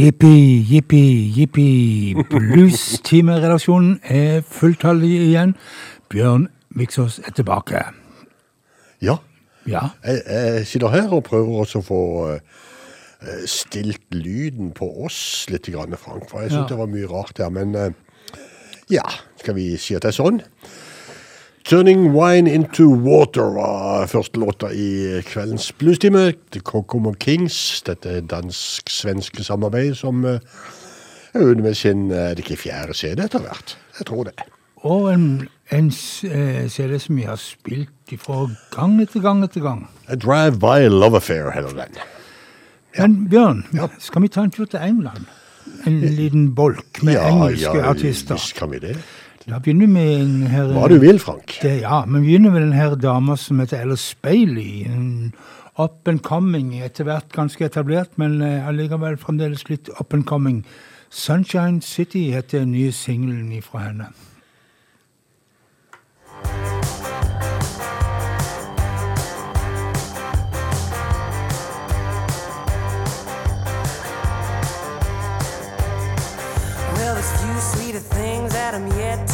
Jippi, jippi, jippi. Blues-timeredaksjonen er fulltallig igjen. Bjørn Viksås er tilbake. Ja, Ja, jeg, jeg sitter her og prøver også å få eh, stilt lyden på oss litt, Frank, for jeg synes Ja. det var mye rart der, men eh, ja, skal vi si at det er sånn? Turning Wine Into Water var første låta i kveldens bluestime. The Kokomo Kings, dette dansk-svenske samarbeidet som eh, er ute med sin, eh, er det ikke fjerde CD etter hvert? Jeg tror det. og en, en eh, CD som vi har spilt fra gang etter gang etter gang. A Drive By Love Affair heter den. Men Bjørn, skal vi ta en tur til England? En liten bolk med engelske artister. Ja, visst kan vi det. Da begynner vi med en her Hva du vil, Frank. Det, ja, men vi begynner med den her dama som heter Alice Bailey. En up and coming, etter hvert ganske etablert, men eh, allikevel fremdeles litt up and coming. Sunshine City heter den nye singelen fra henne. Things that I'm yet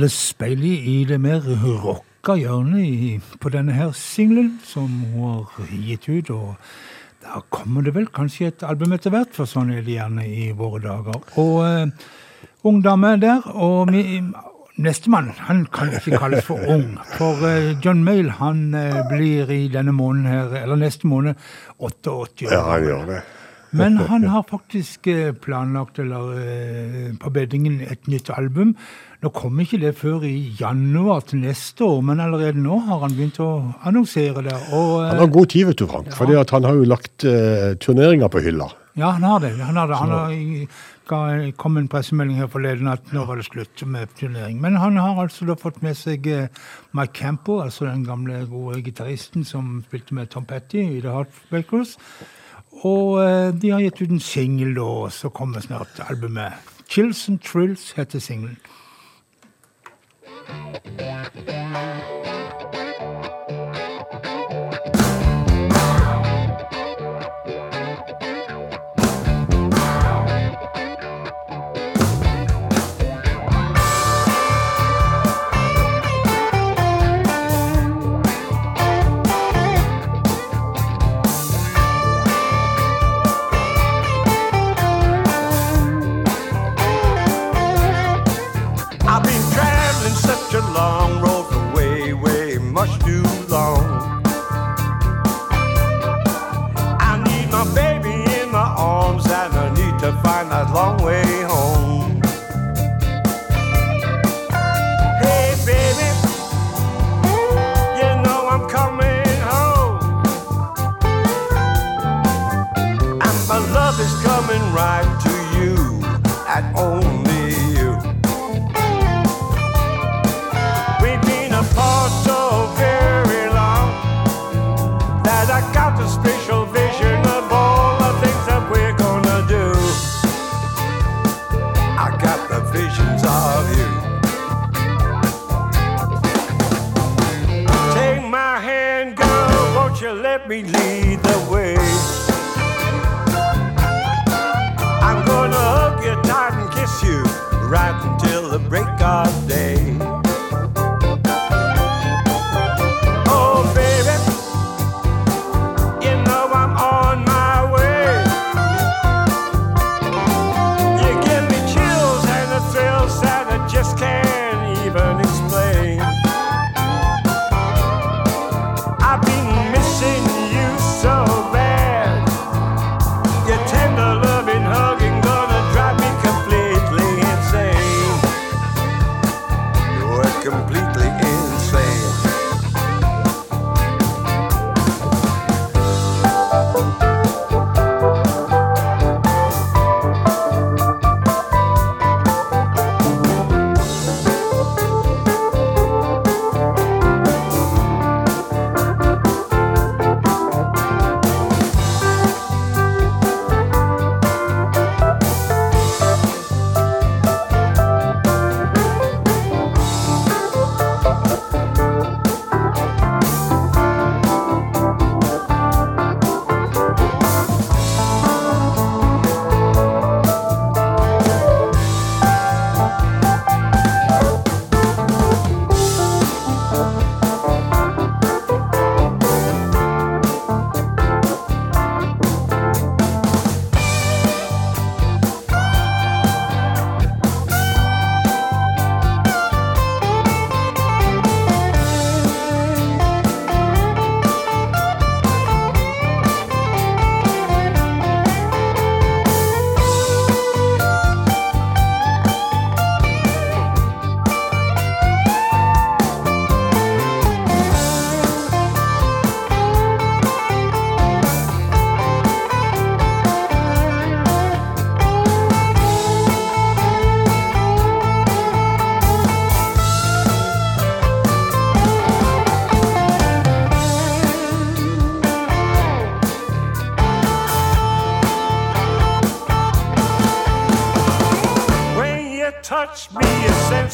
Alice speilet i det mer rocka hjørnet på denne her singelen som hun har gitt ut. og Da kommer det vel kanskje et album etter hvert, for sånn er det gjerne i våre dager. Og eh, ung dame der, og vi, nestemann han kan ikke kalles for ung. For eh, John Mayle han eh, blir i denne måneden her, eller neste måned 88 år. Ja, han gjør det. Men han har faktisk eh, planlagt, eller eh, på beddingen, et nytt album. Nå kommer ikke det før i januar til neste år, men allerede nå har han begynt å annonsere det. Og, Han eh, har god tid, vet du, Frank. fordi at han har jo lagt uh, turneringer på hylla. ja, han har det. Han har det. Han har, ga, kom en pressemelding her forleden at nå var det slutt med turnering. Men han har altså da fått med seg uh, Mike Campo, altså den gamle, gode gitaristen som spilte med Tom Petty i The Heartbreakers. Og eh, de har gitt ut en singel, og så kommer snart albumet. Chills and Trills heter singelen. Lead the way? I'm gonna hug you tight and kiss you right until the break of day.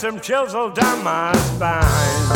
Some chills all down my spine.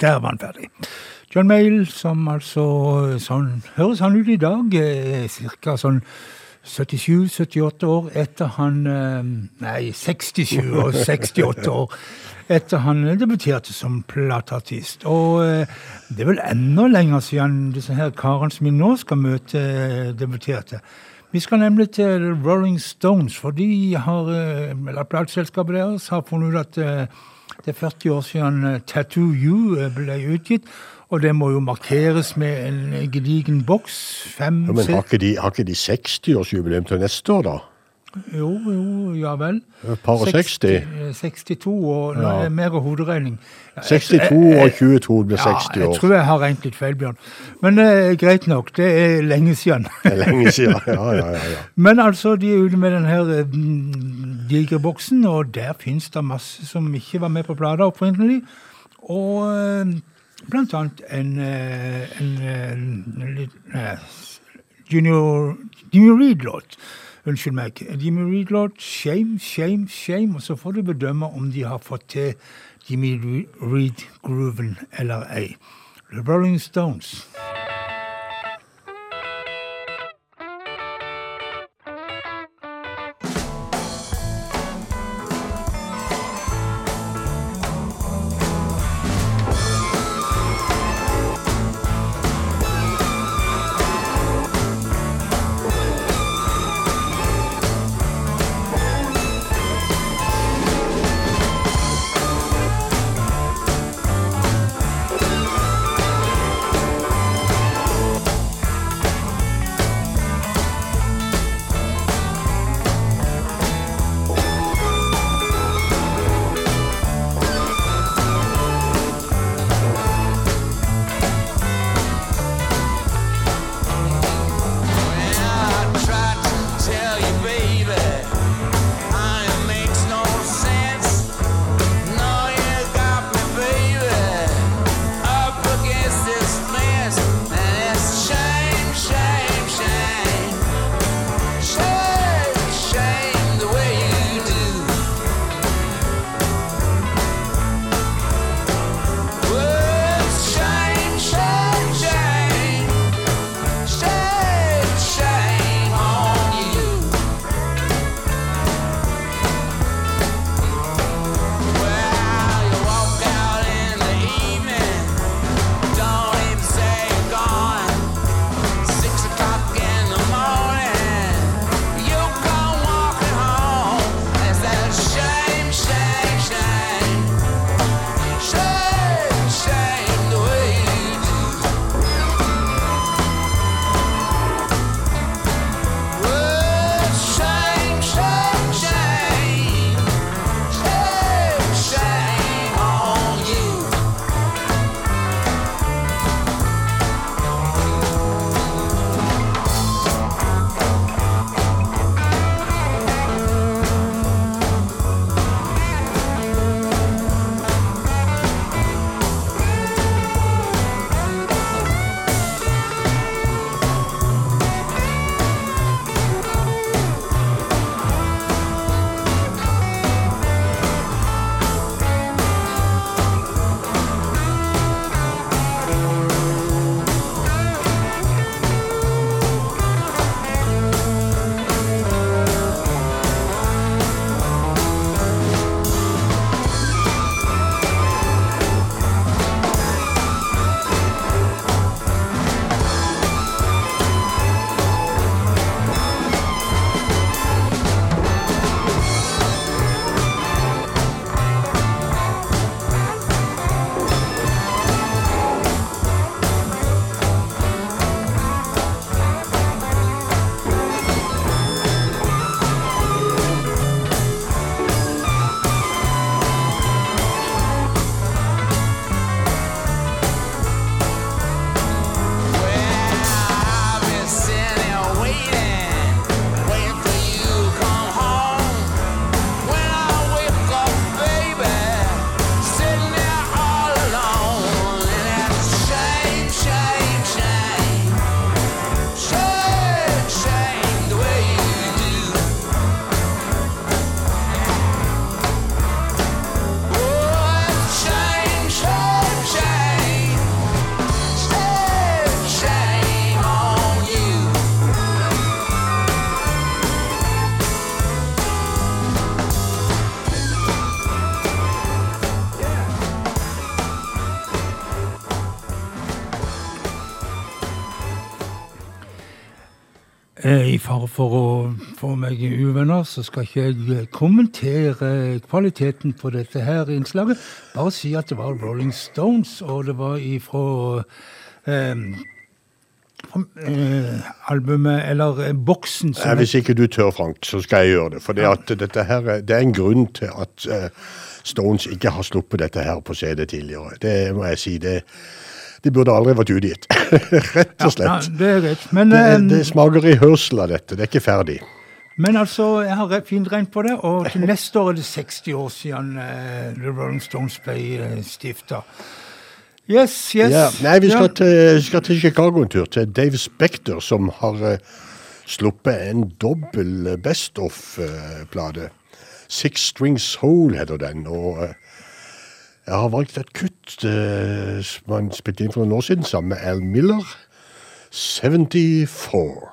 Der var han ferdig. John Mayall, som altså sånn, høres han ut i dag, eh, ca. sånn 77-78 år etter han eh, Nei, 67 og 68 år etter han debuterte som plateartist. Og eh, det er vel enda lenger siden disse her karene som vi nå skal møte, debuterte. Vi skal nemlig til Rolling Stones, for de har, eller plateselskapet deres har funnet ut at det er 40 år siden eh, Tattoo You eh, ble utgitt, og det må jo markeres med en gedigen boks. Fem Ja, men har ikke de, har ikke de 60-årsjubileum til neste år, da? Jo, jo, ja vel. Et par og 60. eh, 62, og nå Ja. er mer hoderegning. Ja, jeg- 62 og 22 blir Ja, 60 jeg tror jeg har regnet litt feil, Bjørn. Men eh, greit nok, det er lenge siden. Det er lenge siden. Ja, ja, ja, ja. Men altså, de er ute med den her eh, digre boksen, og der finnes det masse som ikke var med på plata opprinnelig. Og eh, blant annet en, en, en, eh, en litt eh, Junior, Jimmy Reed-låt. Unnskyld meg. Jimmy Reed-låt 'Shame, Shame, Shame'. Og så får du bedømme om de har fått til Jimmy Reed-grooven eller ei. The Rolling Stones. Få er uvenner, så skal ikke jeg eh, kommentere kvaliteten på dette her innslaget. Bare si at det var Rolling Stones, og det var ifra eh, eh, albumet, eller eh, boksen som Hvis ikke du tør, Frank, så skal jeg gjøre det. For det, her, det er en grunn til at Stones ikke har sluppet dette her på CD tidligere. Det må jeg si. Det, de burde aldri vært utgitt. Rett og slett. Ja, det er. Men, Det, det smaker i hørsel av dette. Det er ikke ferdig. Men altså, jeg har fint regn på det, og til neste år er det 60 år siden uh, The Rolling Stones ble uh, stifta. Yes, yes. Ja. Nei, vi skal, Ja. til, skal til Chicago en tur, til Dave Spector, som har uh, sluppet en dobbel Best of-plate. Six String Soul heter den. og eh, Jeg har valgt et kutt eh, som han spilte inn for noen år siden sammen med Al Miller. 74.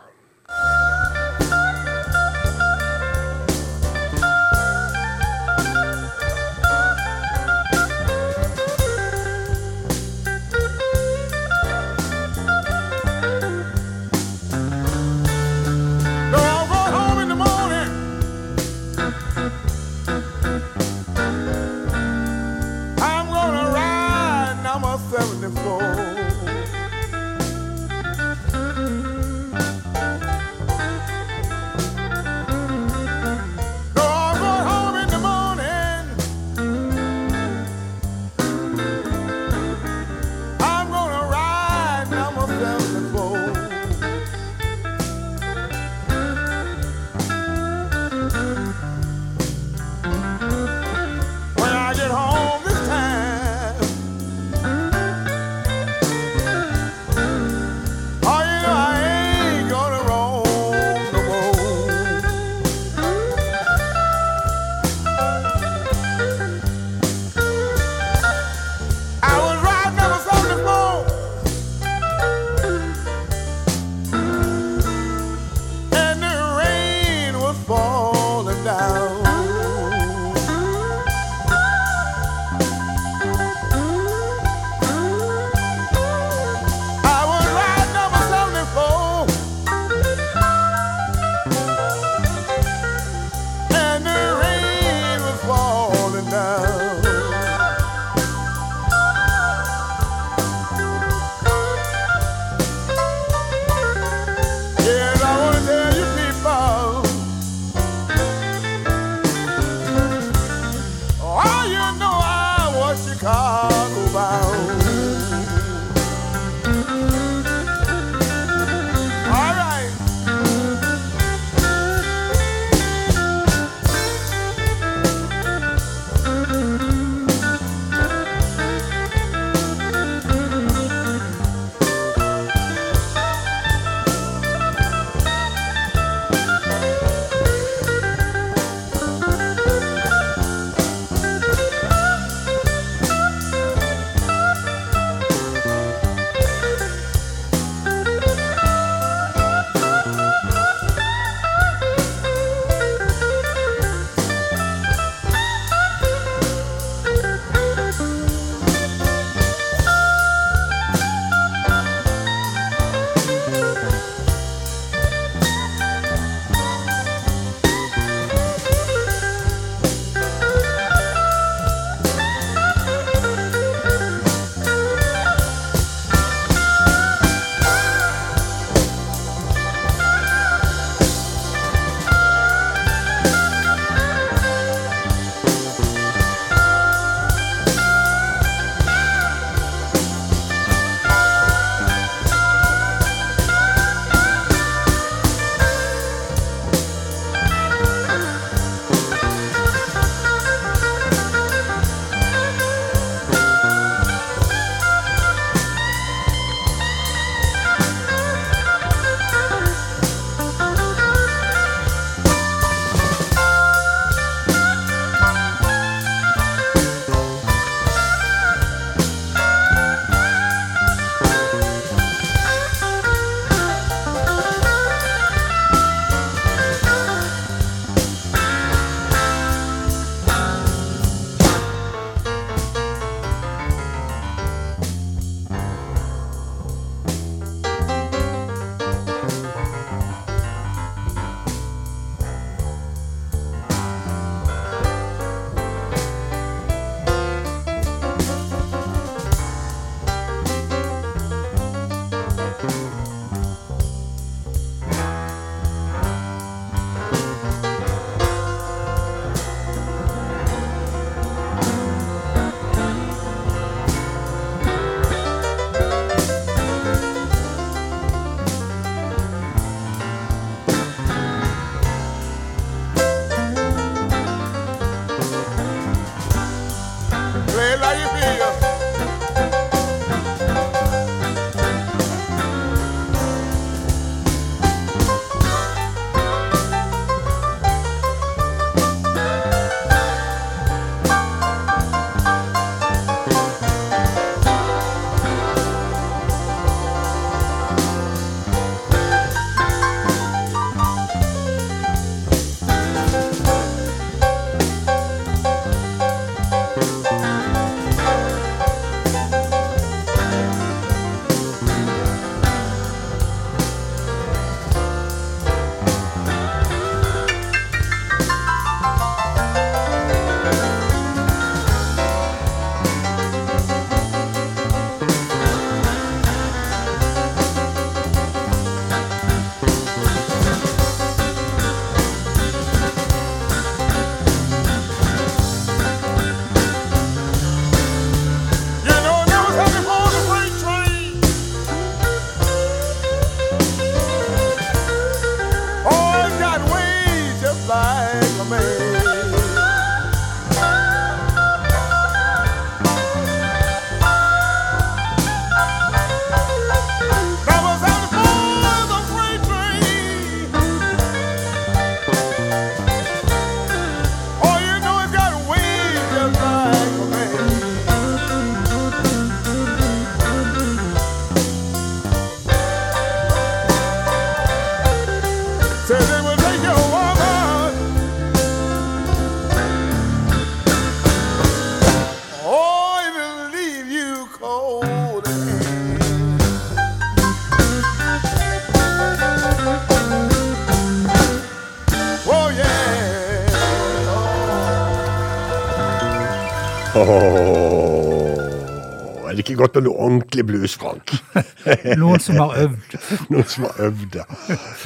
med noe ordentlig blues, Frank? Noen som har øvd. Noen som har øvd, ja.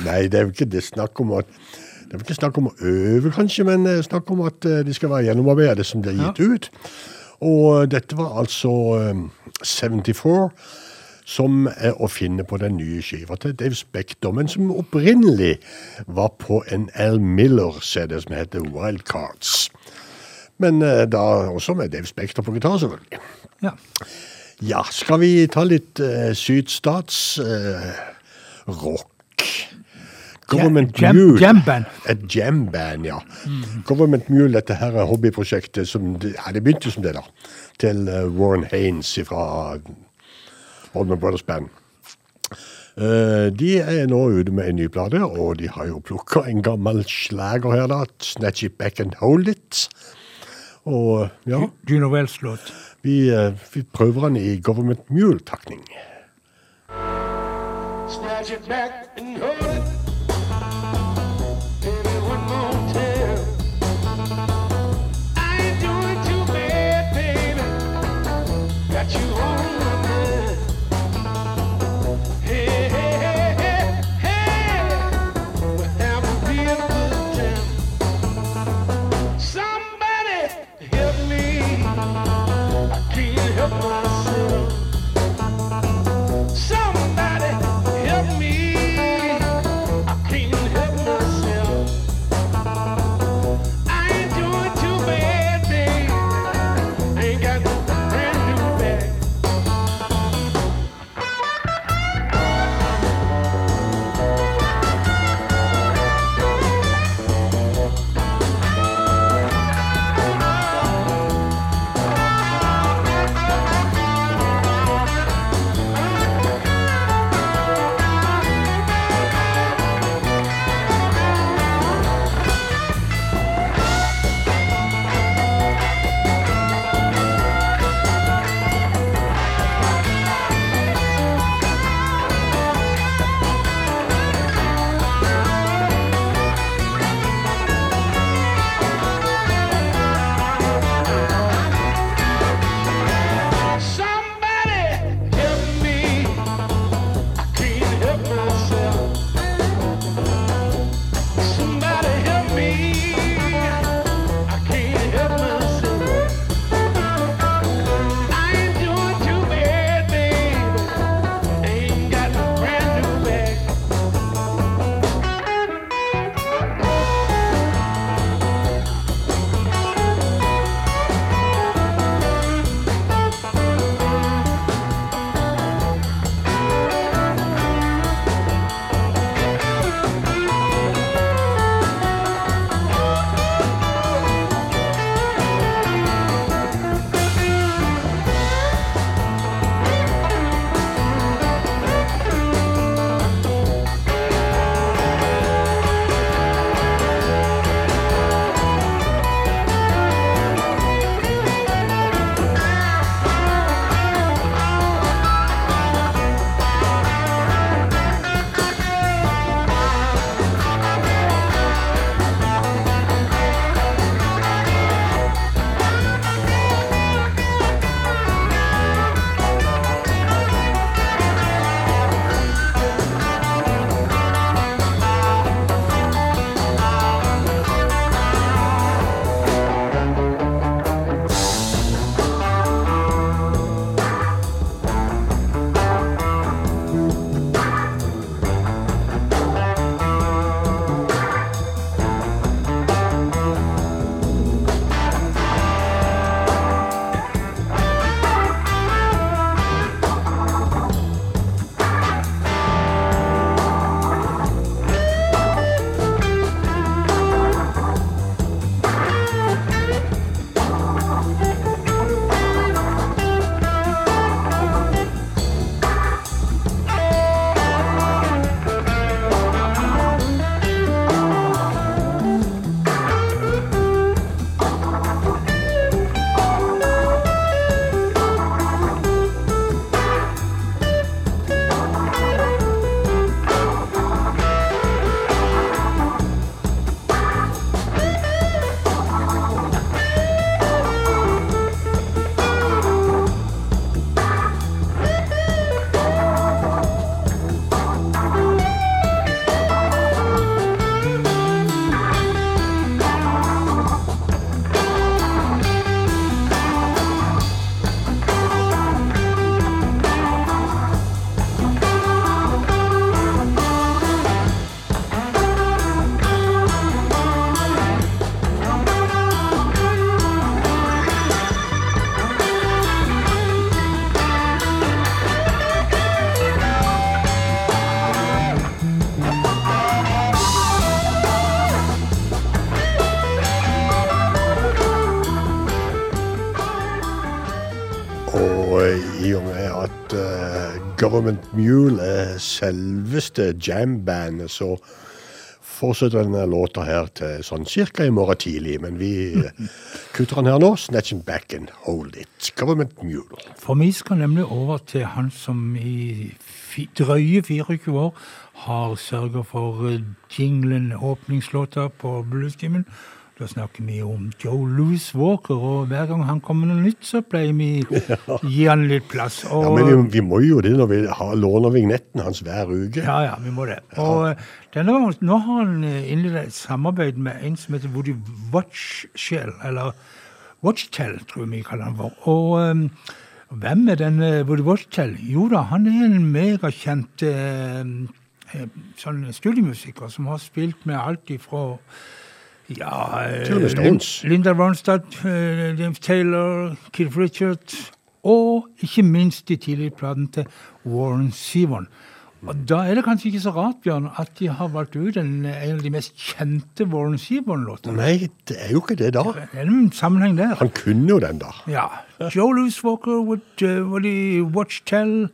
Nei, det er jo ikke det snakk om at det er ikke snakk om å øve, kanskje, men eh, snakk om at eh, de skal være gjennomarbeidet som de har gitt ut. Og dette var altså um, 74, som er å finne på den nye skiva til Dave Spector, men som opprinnelig var på en Al Miller-CD som heter Wild Cards. Men uh, da også med Dave Spector på gitar, selvfølgelig. Ja. Ja, skal vi ta litt uh, sydstats Uh? Government Jam- Mule. jamband. Et jamband, ja. Government Mule, dette her er hobbyprosjektet som Ja, det begynte som det, da. Til uh, Warren Haynes fra Oldman Brothers Band. Eh, de er nå ute med en ny plate, og de har jo plukka en gammel slager her, da. 'Snatch It Back and Hold It'. Og ja, Juno Wells-låt. Vi, eh, vi prøver den i Government Mule-takning. Snatch it back and hold it. Government Mule er selveste jambandet, så fortsetter denne låta her til sånn cirka i morgen tidlig. Men vi kutter den her nå. Snatch and back and hold it. Government Mule. For vi skal nemlig over til han som i drøye 24 år har sørga for eh, jinglen, åpningslåta på Bluestimen. Da snakker vi om Joe Louis Walker, og hver gang han kommer med noe nytt, så pleier vi å gi han litt plass. Og, Ja, men vi, må jo det når vi har, låner vignetten hans hver uke. Ja, ja, vi må det. Og eh, denne gangen, nå har han eh, innledet et samarbeid med en som heter Woody Watchshell, eller Watchtell, tror jeg vi kaller han for. Og um, hvem er denne Woody Watchtell? Jo da, han er en megakjent eh, sånn studiemusiker som har spilt med alt ifra ja, eh, Til og med Stones. Linda Warnstad, Jim James Taylor, Keith Richards, og ikke minst de tidligere platene til Warren Seavon. Og da er det kanskje ikke så rart, Bjørn, at de har valgt ut en, en av de mest kjente Warren Seaborn-låtene. Nei, det er jo ikke det, da. Det er en sammenheng der. Han kunne jo den, da. Ja. Joe Louis Walker with uh, tell Watchtell,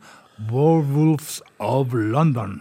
Werewolves of London.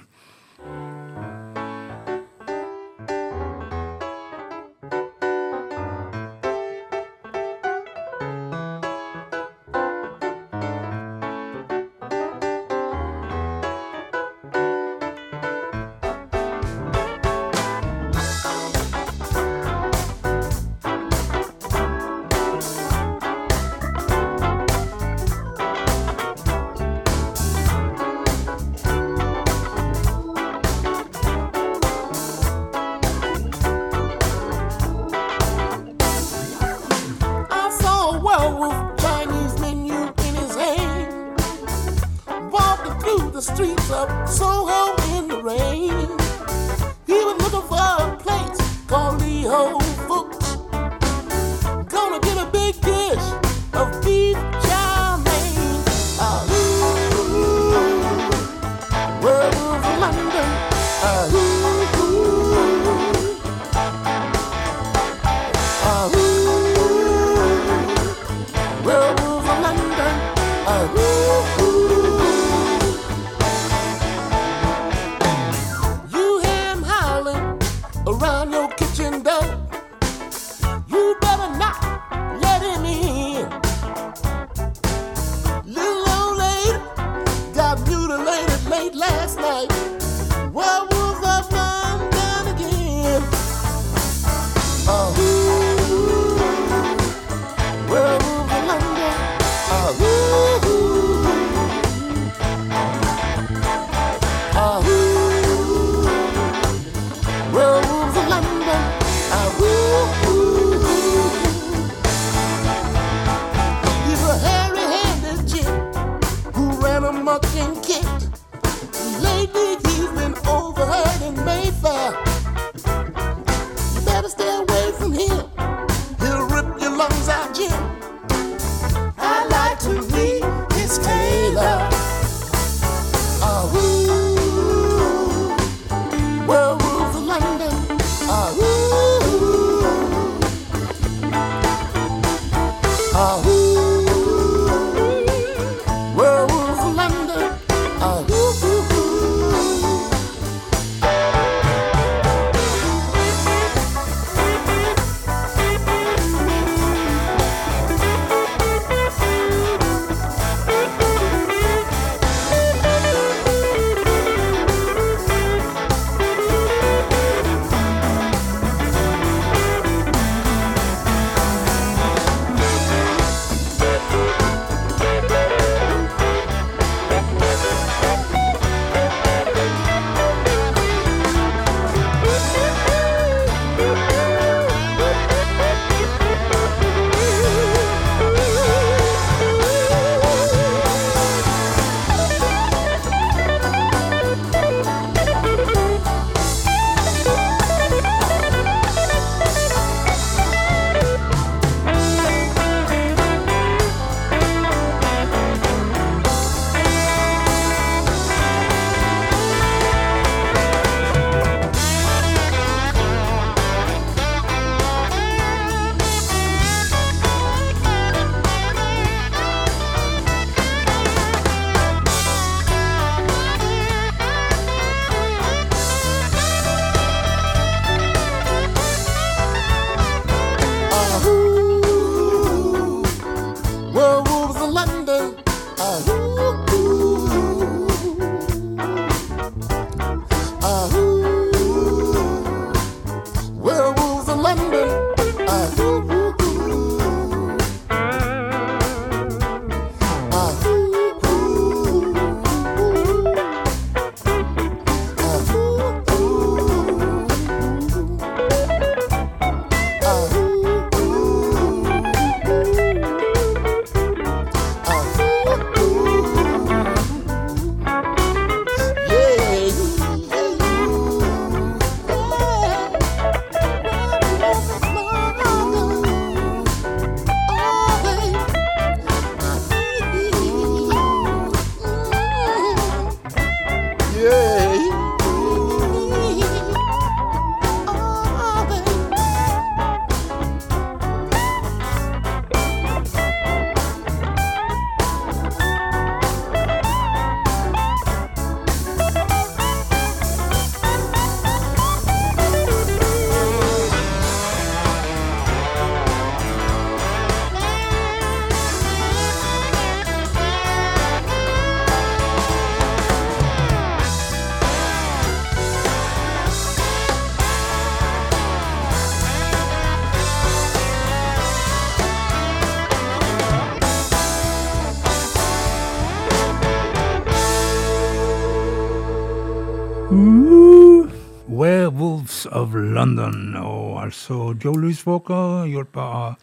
Of London. Og altså Joe Louis Walker hjulpet av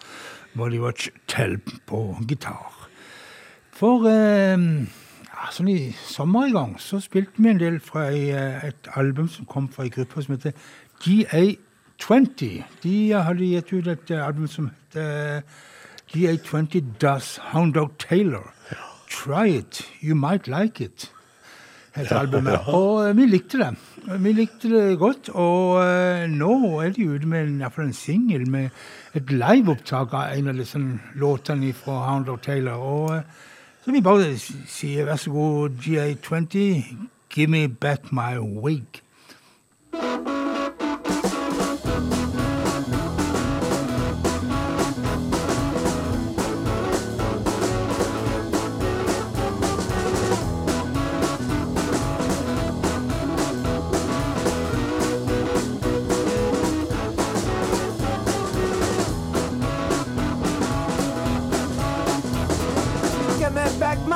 Body Watch Tell på gitar. For eh, ja, sånn i sommer i gang så spilte vi en del fra ei, eh, et album som kom fra ei gruppe som heter GA20. De hadde gitt ut et eh, album som heter GA20 Does Hound Dog Taylor. Try it, you might like it. heter albumet. Og eh, vi likte det. Vi likte det godt, og uh, nå er de ute med en, singel med et liveopptak av en av disse låtene fra Hound Taylor. Og uh, så vi bare sier vær så god, GA20, give me back my wig.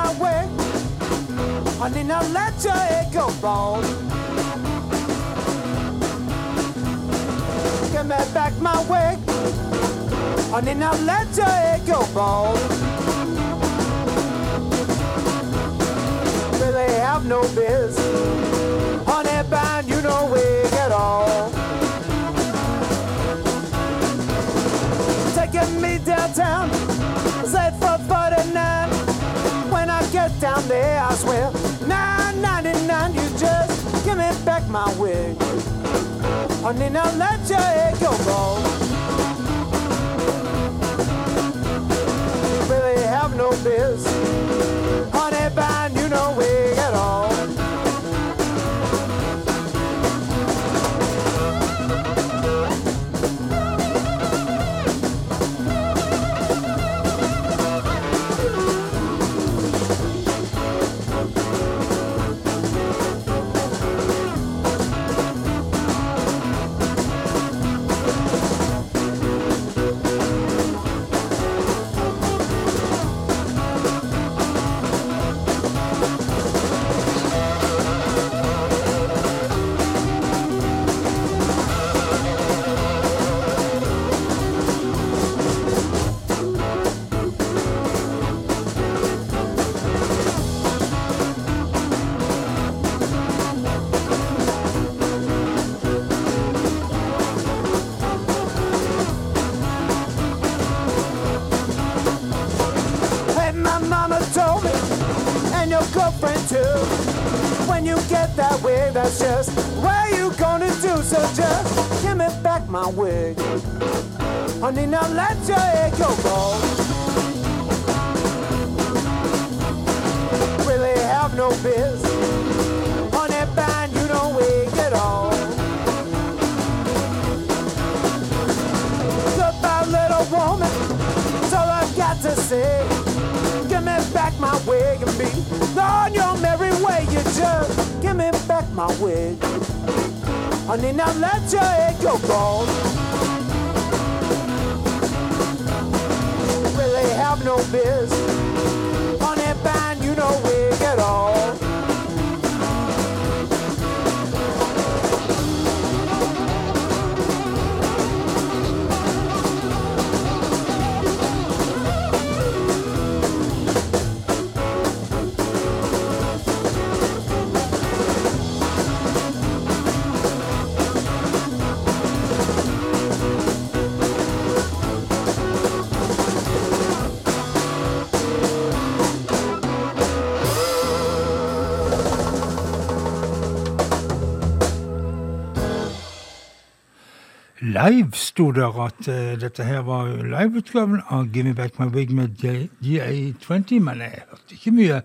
Back my way. Honey, now let your head go bald. Give me back my way. Honey, now let your head go bald. Really have no biz. Honey, band, you know wig at all. Taking me downtown. Say for 49 When I get down there I swear. 999 You just give me back my wig. Honey now let your head go bald Really have no biz my wig. Honey, now let your head go. Really have no biz. Honey, band, you don't wig at all. Goodbye, little woman. That's all I've got to say. Give me back my wig and be on your merry way. You just give me back my wig. Ani nam lecce e gioco. Really have no biz on that band, you know wig at all. Live sto der at uh, dette her var liveutgaven av Give Me Back My Wig med J- GA20, men jeg hørte ikke mye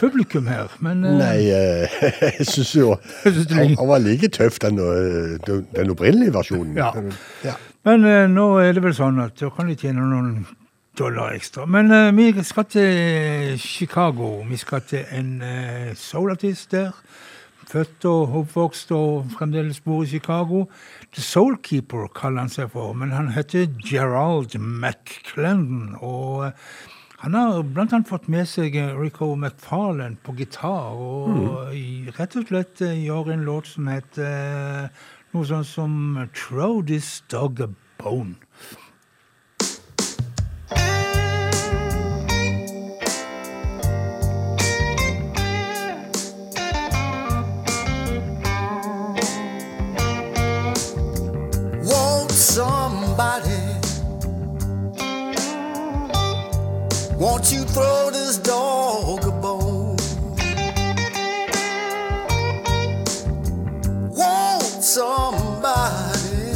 publikum her. Men uh, Nei, uh, jeg syns jo han, var like tøff, den, den, opprinnelige versjonen. Ja. ja. Men nå er det vel sånn at da kan de tjene noen dollar ekstra. Men vi skal til Chicago. Vi skal til en soulartist der. Født og oppvokst og fremdeles bor i Chicago. The Soulkeeper kaller han seg for, men han heter Gerald McClendon. Og eh, Han har annet fått med seg eh, Rico McFarlane på gitar, og mm. rett og slett eh, gjør en låt som heter eh, noe sånt som Throw This Dog a Bone. Somebody? Won't you throw this dog a bone? Won't somebody?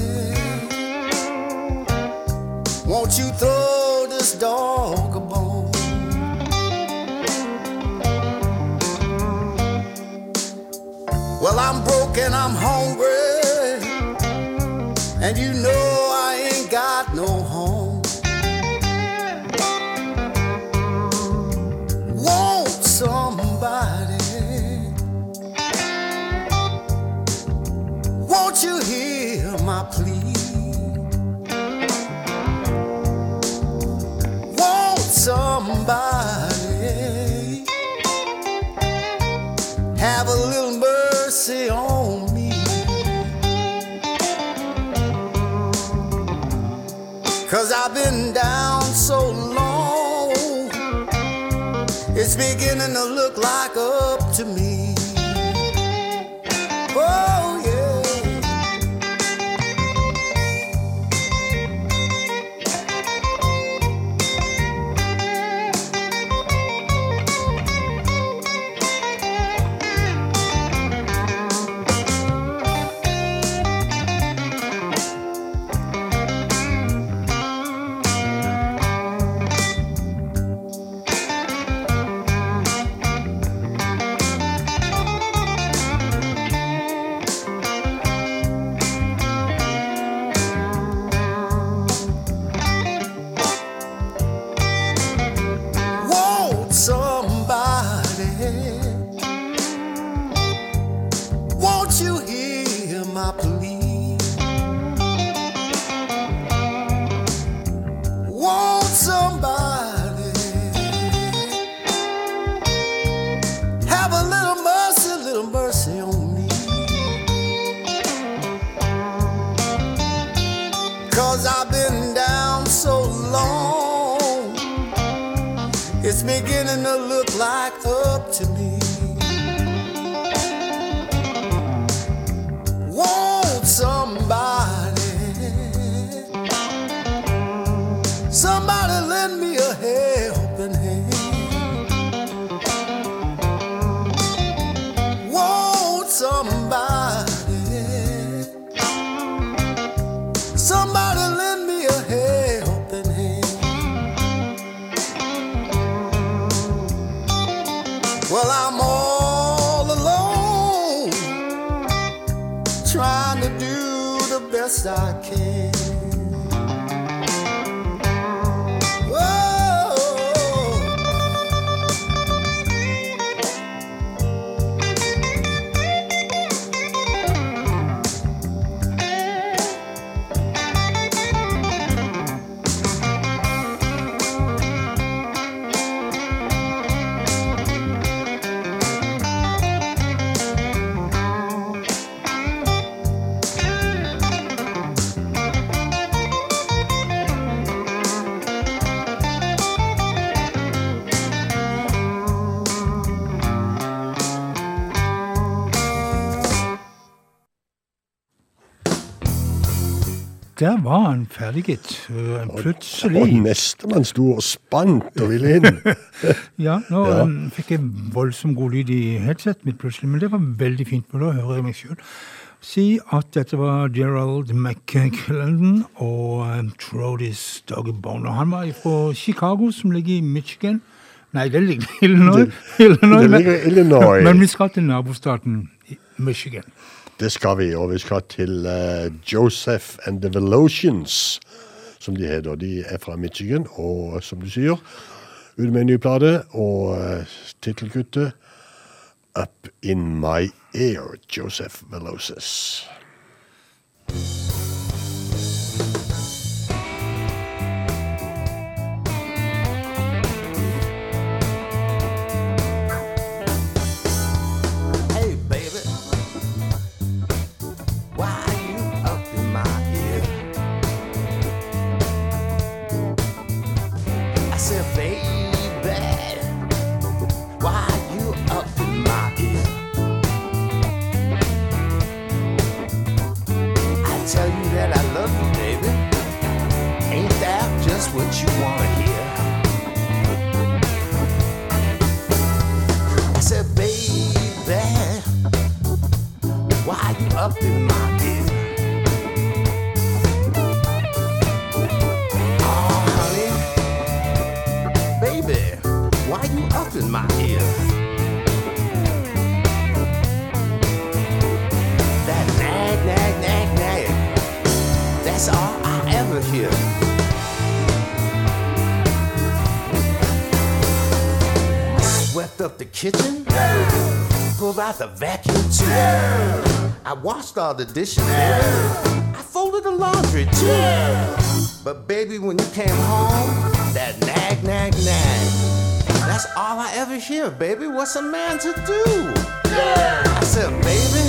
Won't you throw this dog a bone? Well, I'm broken, I'm hungry. Down so long, it's beginning to look like up to me. Der var han ferdig, plutselig. Eh, Og Plutselig. nestemann sto og spant og ville inn. Ja, nå Ja. um, fikk jeg voldsomt god lyd i headsetet mitt plutselig, men det var veldig fint, Men da hører jeg meg sjøl. Si at dette var Gerald McClendon og um, Trodis Doggybone. Og han var fra Chicago, som ligger i Michigan. Nei, det ligger i Illinois. Illinois det men- ligger i Illinois. Men vi skal til nabostaten Michigan. Det skal vi, og vi skal til uh, Joseph and the Velocians, som de heter. De er fra Michigan, og som du sier, ut med en ny plate, og uh, tittelkuttet Up In My Ear, Joseph Velocis. The dishes, baby. I folded the laundry too. But baby, when you came home, that nag, nag, nag. That's all I ever hear, baby. What's a man to do? I said, baby,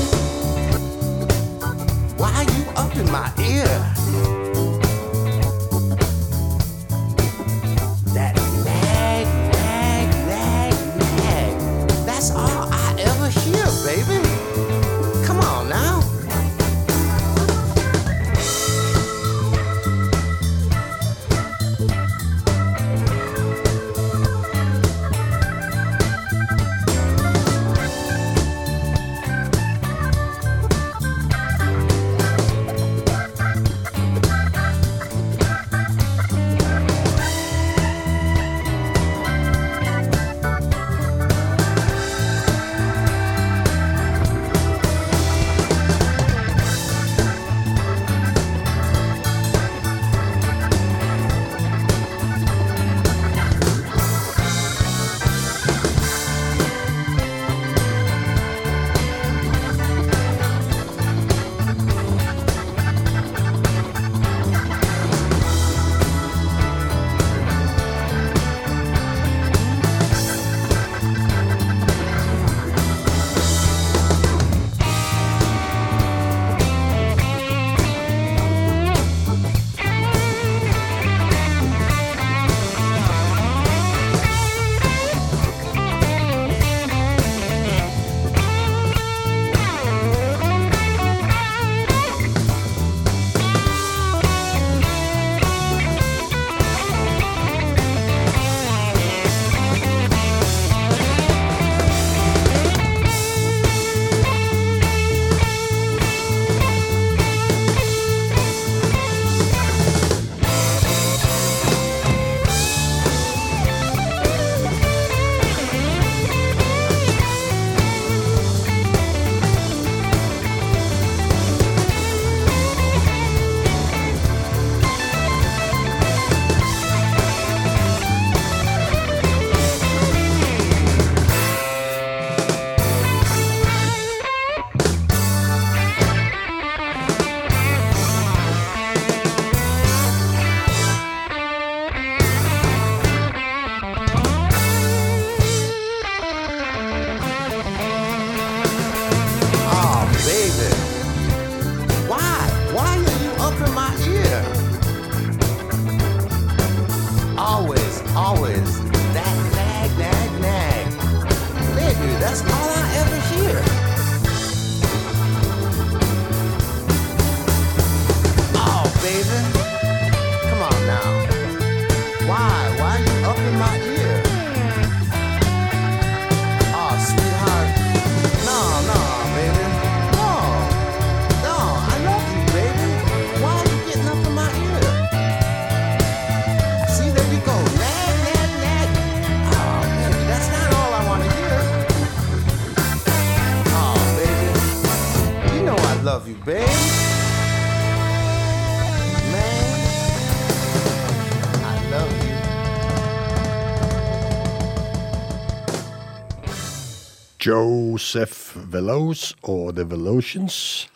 Joseph Veloz og The Velocians.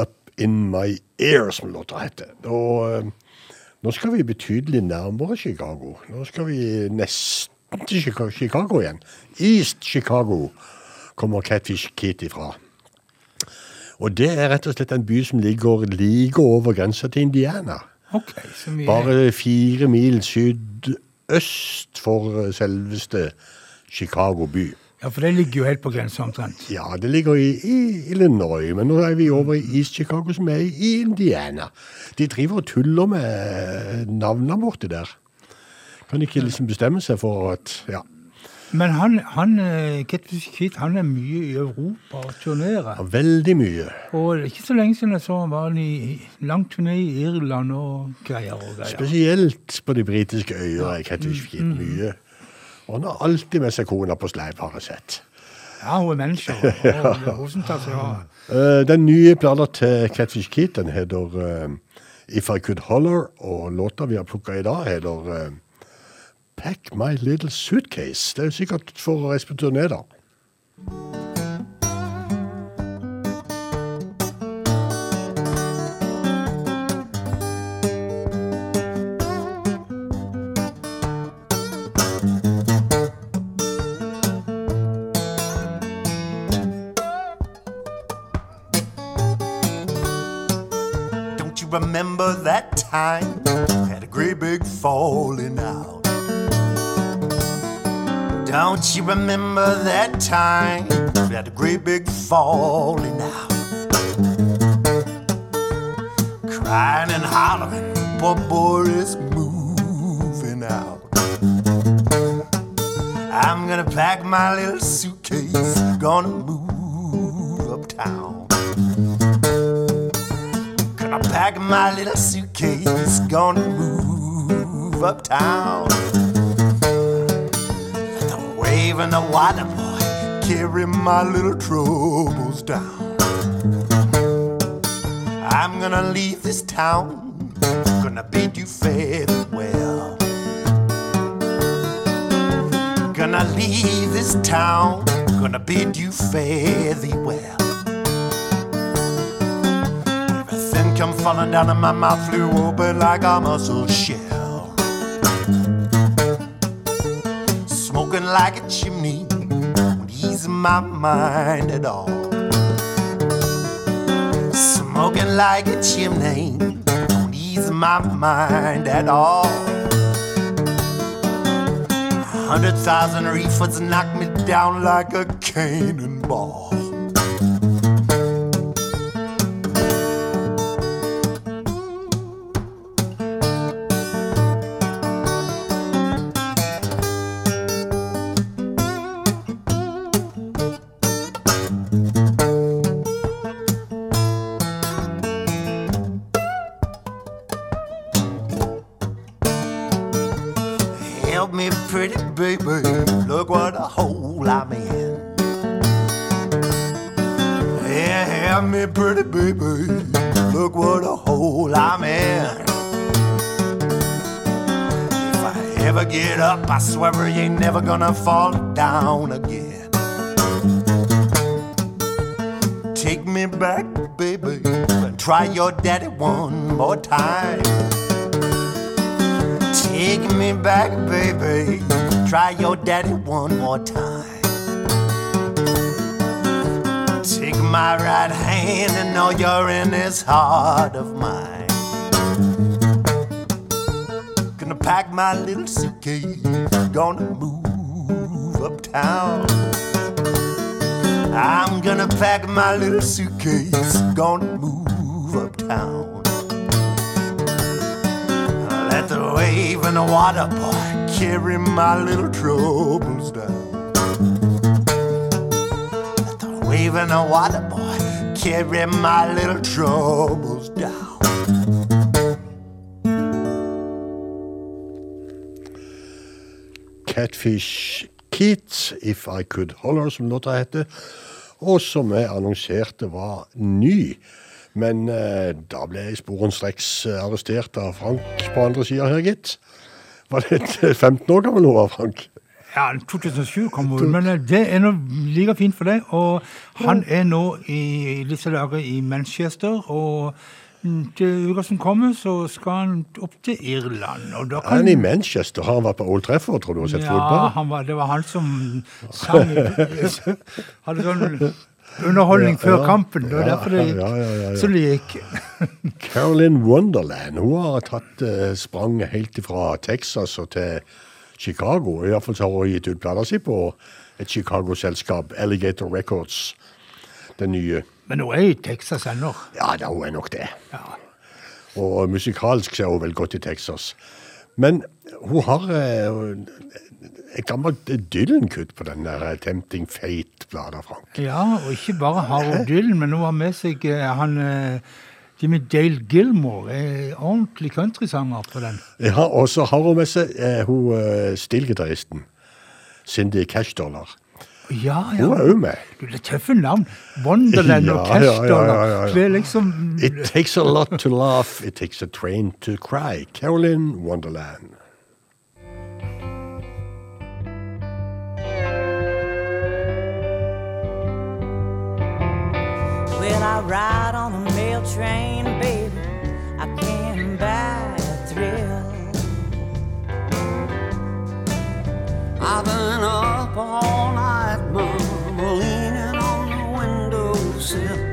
Up In My Ear, som låta heter. Og eh, nå skal vi betydelig nærmere Chicago. Nå skal vi nesten til Chicago, Chicago igjen. East Chicago kommer Catfish Kit ifra. Og det er rett og slett en by som ligger like over grensa til Indiana. Okay, Bare fire mil sydøst for eh, selveste Chicago by. Ja, for det ligger jo helt på grensa omtrent. Ja, det ligger i, i Illinois, men nå er vi over i East Chicago, som er i Indiana. De driver og tuller med navnene borte der. Kan ikke liksom bestemme seg for at Ja. Men han, han Kitt, Catfish han er mye i Europa og turnerer. Veldig mye. Og ikke så lenge siden jeg så han var i lang turné i Irland og greier og greier. Spesielt på de britiske øyer er Catfish Kid mye. Og han har alltid med seg kona på sleip, har jeg sett. Ja, hun er menneske. Som tar seg av. Eh, den nye plata til Catfish Keat den heter uh, If I Could Holler, og låta vi har plukka i dag, heter uh, Pack My Little Suitcase. Det er jo sikkert for å reise på turné, da. Time? Had a great big falling out. Don't you remember that time? we Had a great big falling out. Crying and hollering, poor boy is moving out. I'm gonna pack my little suitcase, gonna move uptown. Pack my little suitcase, gonna move uptown. Let the wave and the water boy carry my little troubles down. I'm gonna leave this town, gonna bid you farewell. Gonna leave this town, gonna bid you fare thee well. Come falling down and my mouth flew open like a mussel shell. Smoking like a chimney won't ease my mind at all. Smoking like a chimney won't ease my mind at all. A hundred thousand reefers knock me down like a cannonball. Gonna fall down again. Take me back, baby, and try your daddy one more time. Take me back, baby. Try your daddy one more time. Take my right hand and know you're in this heart of mine. Gonna pack my little suitcase, gonna move uptown. I'm gonna pack my little suitcase, gonna move uptown. Let the wave and the water boy carry my little troubles down. Let the wave and the water boy carry my little troubles down. Catfish Keat, If I Could Holler, som låta heter. Og som jeg annonserte var ny. Men eh, da ble jeg sporenstreks eh, arrestert av Frank på andre sida her, gitt. Var det 15 år gammel hun var Frank? Ja, 2007 kom hun, men eh, det er nå like fint for deg. Og han er nå i disse dager i Manchester, og til uka som kommer, så skal han opp til Irland. Og da Han er i Manchester. Har han vært på Old Trafford, tror du, og sett Ja, fotball? Ja, var, det var han som sang Hadde sånn underholdning før ja. kampen. Det var Ja, derfor det gikk ja, som det gikk. Carolyn Wonderland hun har tatt uh, sprang helt fra Texas og til Chicago. I hvert fall har hun gitt ut plata si på et Chicago-selskap, Alligator Records. Den nye. Men hun er i Texas ennå. Ja, da hun er nok det. Ja. Og musikalsk så er hun vel godt i Texas. Men hun har eh, et gammelt Dylan-kutt på den der eh, Tempting Fate'-bladet, Frank. ja, og ikke bare har hun Dylan, men hun har med seg eh, han Jimmy Dale Gilmore, eh, ordentlig countrysanger på den. Ja, og så har hun med seg hun stillgitaristen. Cindy Cashdollar. Ja, Hun er ja. òg med. Du, Det er tøffe navn. Wonderland Ja, ja, ja, ja, ja, ja. Det er liksom It takes a lot to laugh, it takes a train to cry. Carolyn Wonderland. Well, I ride on a mail train, baby. I can't buy a thrill. I've been up all night, 是啊。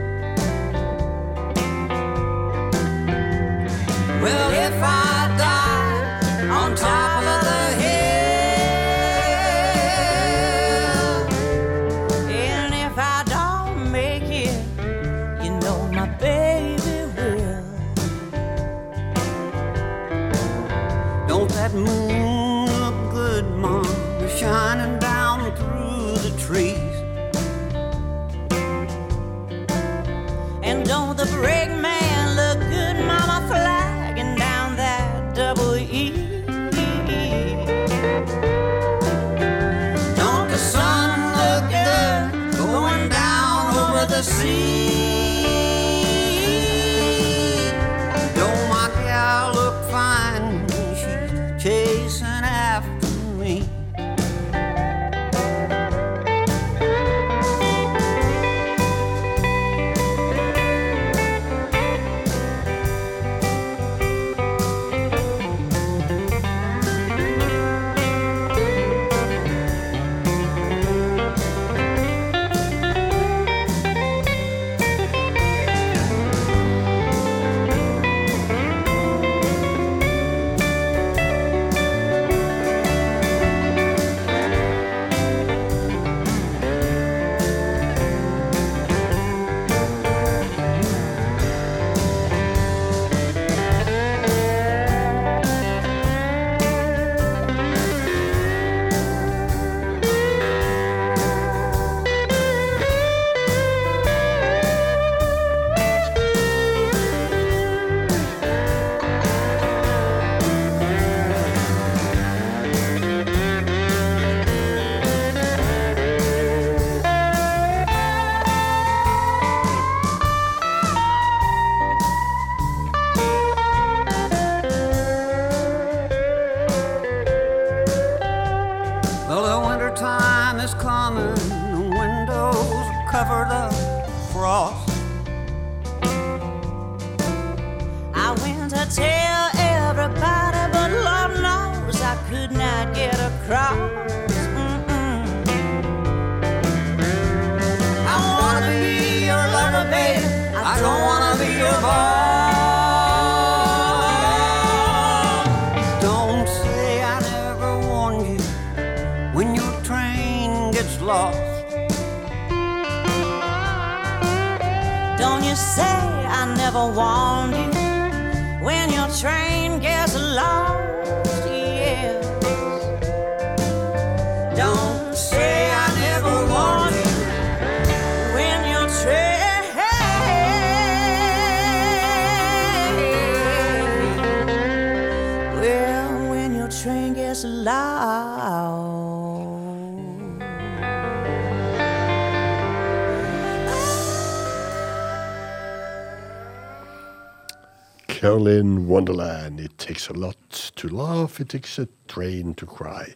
Carolyn Wonderland. It takes a lot to laugh, it takes a train to cry.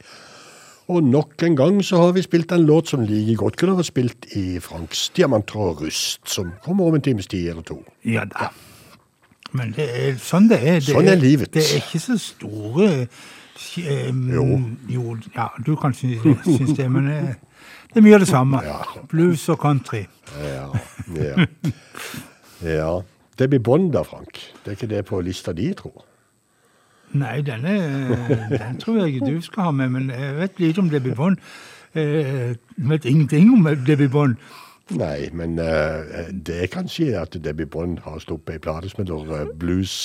Og nok en gang så har vi spilt en låt som like godt kunne vært spilt i Franks Diamanter og rust, som kommer om en times tid eller to. Ja da. Men det er sånn det er. Det Sånn er livet. Det er ikke så store um, Jo. jo. Ja, du kan synes, synes det, men det, det er mye av det samme. Ja. Blues og country. Ja, ja. ja. Debbie Bond da, Frank. Det er ikke det på lista di, tror Nei, denne, den tror jeg ikke du skal ha med, men jeg vet lite om Debbie Bond. Eh, Jeg vet ingenting om Debbie Bond. Nei, men eh, det er kanskje at Debbie Bond har sluppet ei plate som heter eh, Blues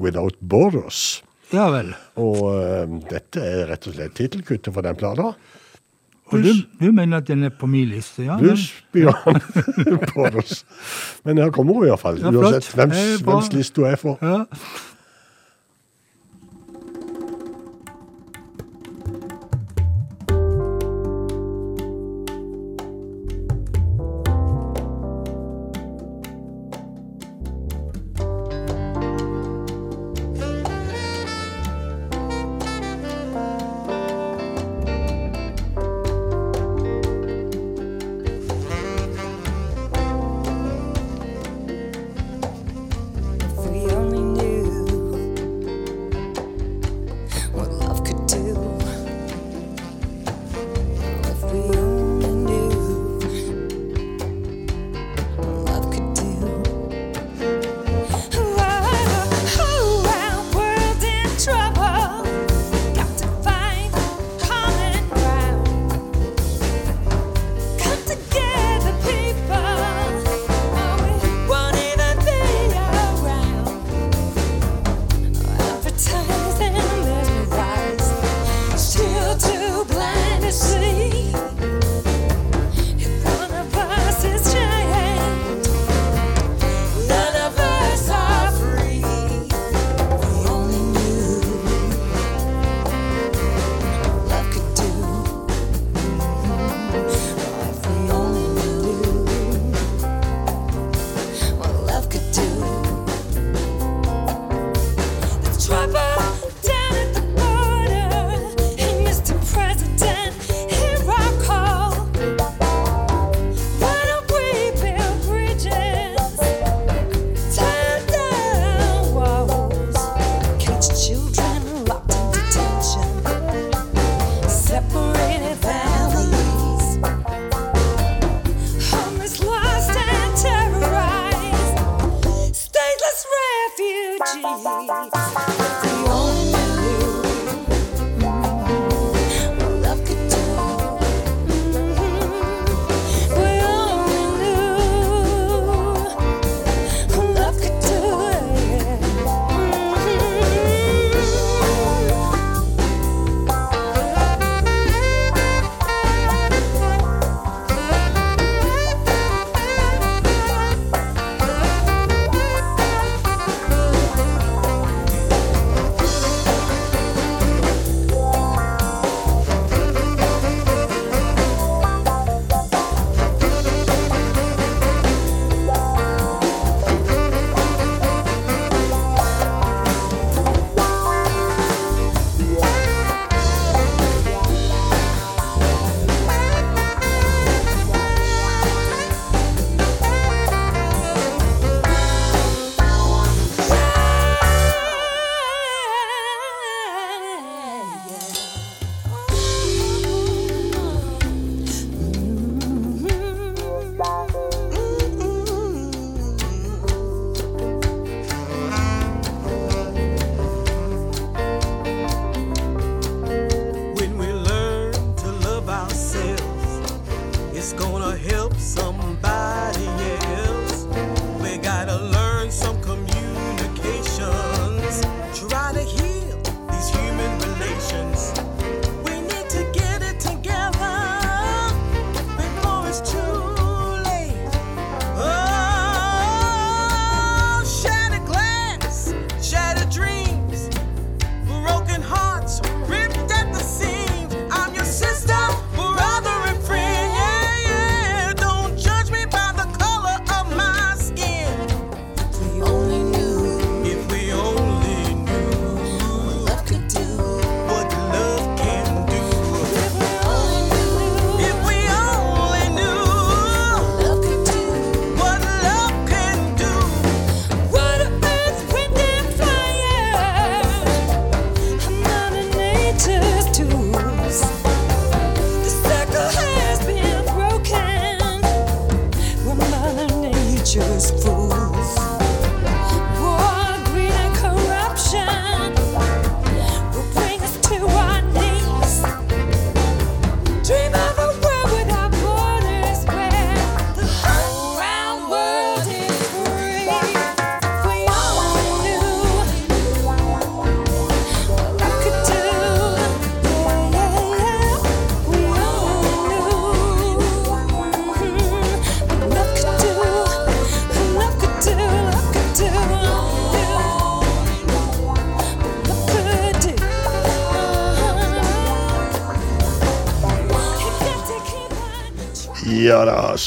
Without Borders. Ja vel. Og eh, dette er rett og slett tittelkuttet for den plata. Og du, du mener at den er på min liste? ja? Blues på oss. Men her kommer hun iallfall, Ja, uansett hvem, bra. hvems liste hun er for. Ja.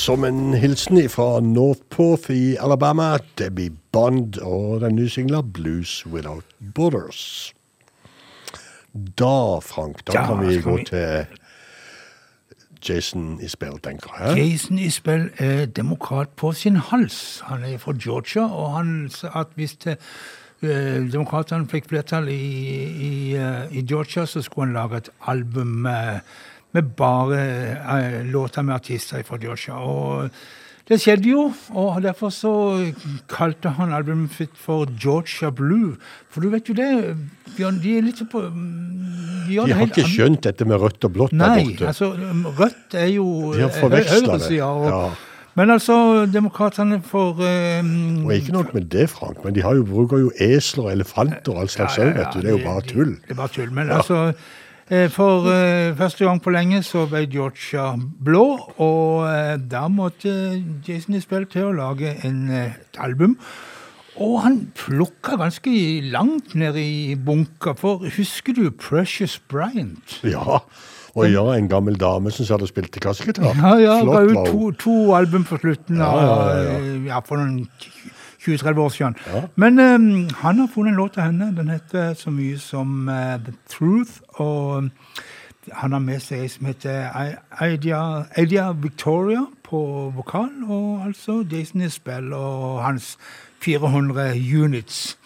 Som en hilsen fra Northporth i Alabama, Debbie Bond og den nye singla Blues Without Borders. Da, Frank, da Ja, kan vi gå vi- til Jason Isbell, tenker jeg. Jason Isbell er demokrat på sin hals. Han er fra Georgia, og han sa at hvis det, eh, demokratene fikk flertall i, i, eh, i Georgia, så skulle han lage et album med, bare eh, låter med artister fra Georgia. Og det skjedde jo, og derfor så kalte han albumet sitt for Georgia Blue. For du vet jo det, Bjørn, de er litt på De, De har ikke skjønt dette med rødt og blått der Nei, borte. altså rødt er jo De har forveksla det, og- ja. Men altså, demokratene får um, Og ikke nok med det, Frank, men de har jo, bruker jo esler og elefanter og alt slags ja, ja, vet du. Det er jo bare tull. Det er bare tull. Men altså, eh, for eh, første gang på lenge så ble Georgia blå, og eh, da måtte Jason Isbell til å lage en, eh, et album. Og han plukka ganske langt ned i bunker, for husker du Precious Bryant? Ja. Og ja, en gammel dame som hadde spilt kassegitar. Ja, ja, ga Flott ut var to, hun. to album på slutten av Ja, ja, ja, eh, ja, for noen 20-30 år siden. Ja. Men um, han har funnet en låt av henne. Den heter så mye som uh, The Truth. Og han har med seg ei som heter Idea Victoria på vokal. Og altså Jason Isbell og hans 400 units.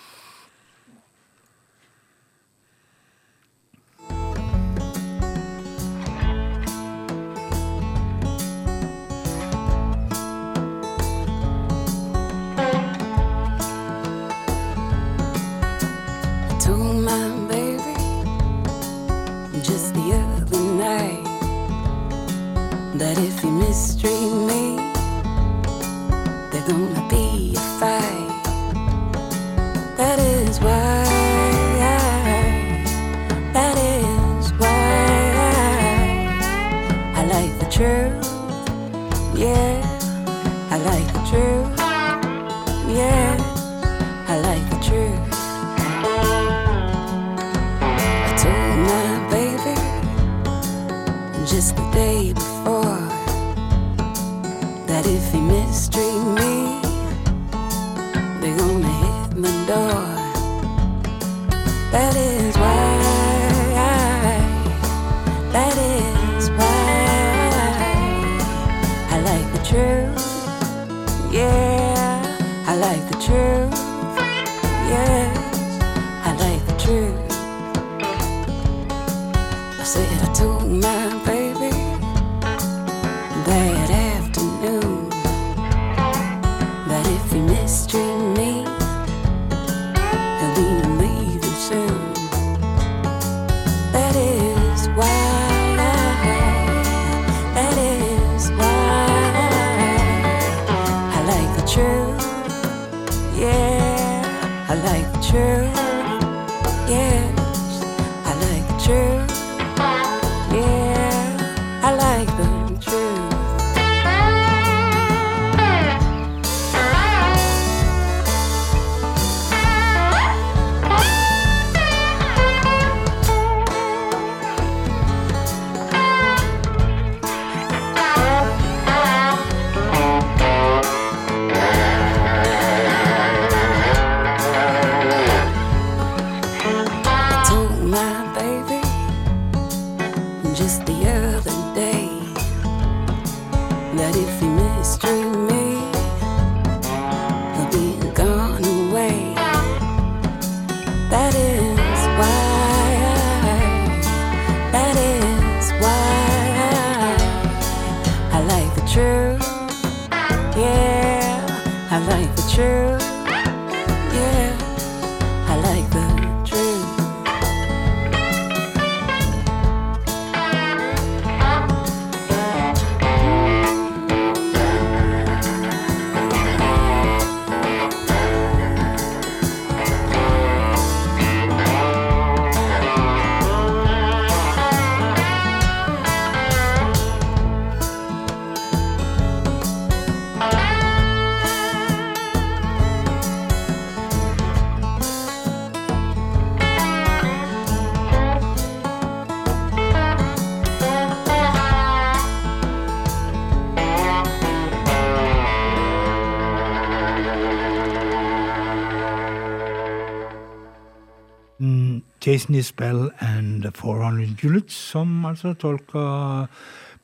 Jason Isbell and the 400 Units, som altså tolka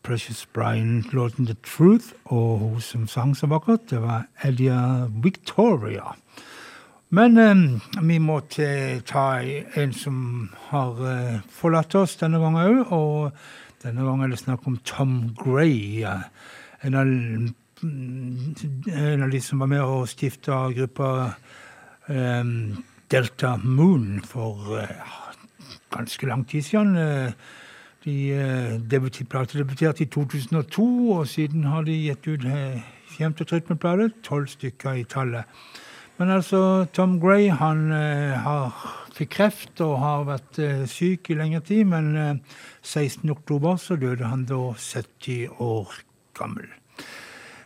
Precious Brian-låten The Truth, og hun som sang så vakkert, det var Elia Victoria. Men eh, vi må ta en som har eh, forlatt oss denne gangen òg, og denne gangen er det snakk om Tom Gray. En av, mm, en av de som var med og stifta gruppa eh, Delta Moon for eh, ganske lang tid siden. Eh, De eh, platedebuterte i 2002, og siden har de gitt ut jevnt og plater. Tolv stykker i tallet. Men altså, Tom Gray han har, fikk kreft og har vært syk i lengre tid, men eh, 16. oktober så døde han da 70 år gammel.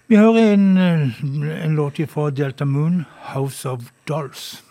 Vi hører en, en låt fra Delta Moon, 'House of Dolls'.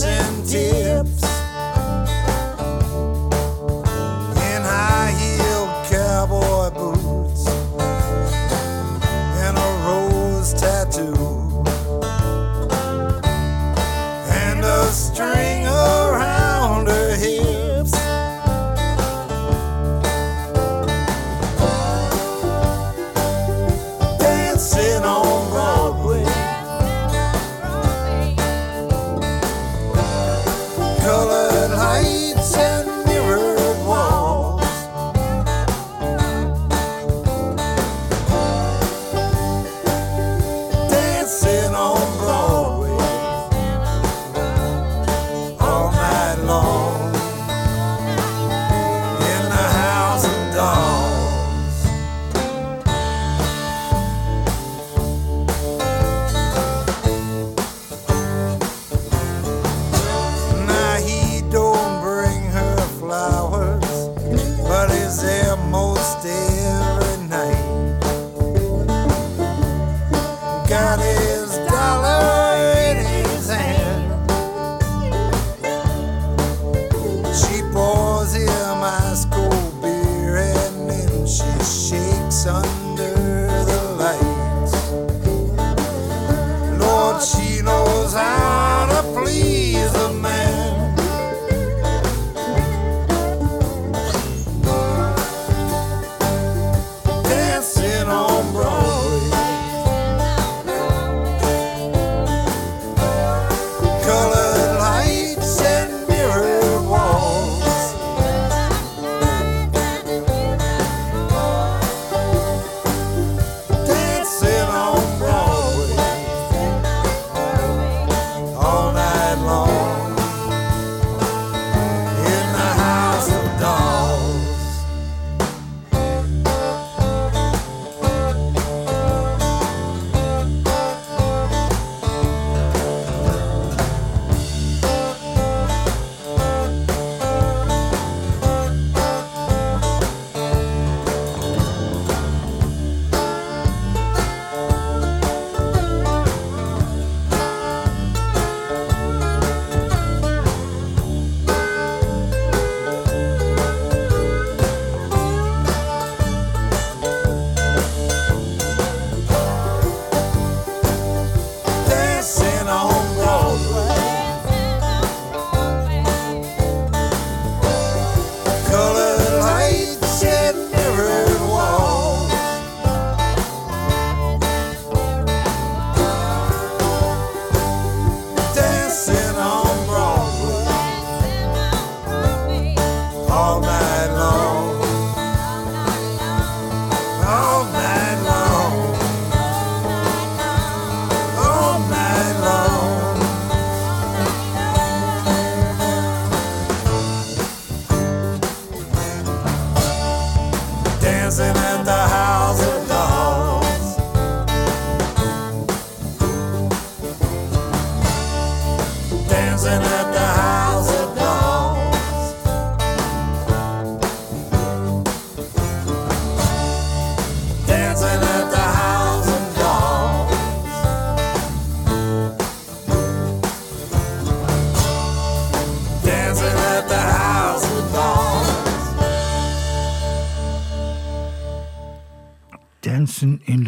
and tips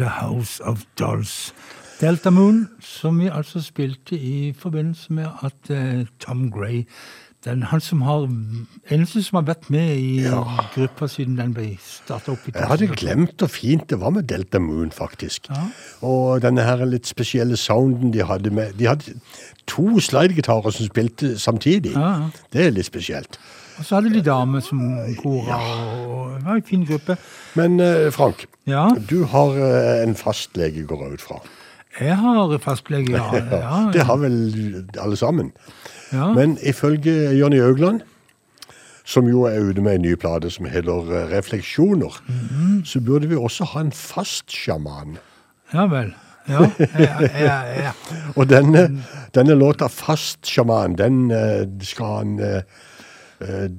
the House of Dolls'. Delta Moon, som vi altså spilte i forbindelse med at eh, Tom Gray den, Han som har eneste som har vært med i Ja. gruppa siden den ble starta opp i Jeg hadde glemt hvor fint det var med Delta Moon, faktisk. Ja. Og denne her litt spesielle sounden de hadde med De hadde to slidegitarer som spilte samtidig. Ja. Det er litt spesielt. Og så hadde de damer som kora, og det var en fin gruppe. Men eh, Frank, Ja, du har eh, en fastlege, går jeg ut fra. jeg har fastlege, ja. ja, Det har vel alle sammen. ja. Men ifølge Jonny Augland, som jo er ute med en ny plate som heter Refleksjoner, Refleksjoner, -hmm. så burde vi også ha en fast sjaman. ja vel. Ja, ja, ja, ja. Og denne, denne låta Fast sjaman, den eh, skal han eh, eh,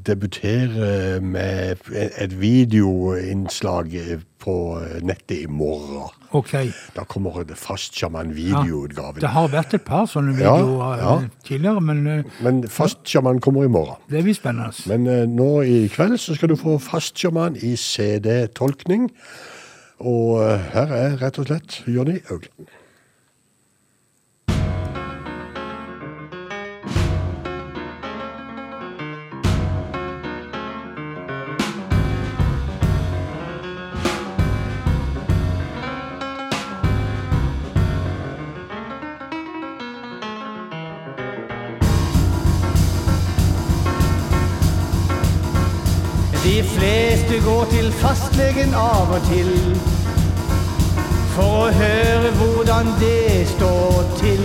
debutere med et videoinnslag eh, på nettet i morgen. Ok. Da kommer det Fast Ja. sjaman-videoutgaven. Det har vært et par sånne videoer ja. ja. tidligere, men Men fastsjaman kommer i morgen. det blir spennende. Men nå i kveld så skal du få fastsjaman i CD-tolkning. Og her er rett og slett Jonny Augland. Fleste går til fastlegen av og til for å høre hvordan det står til.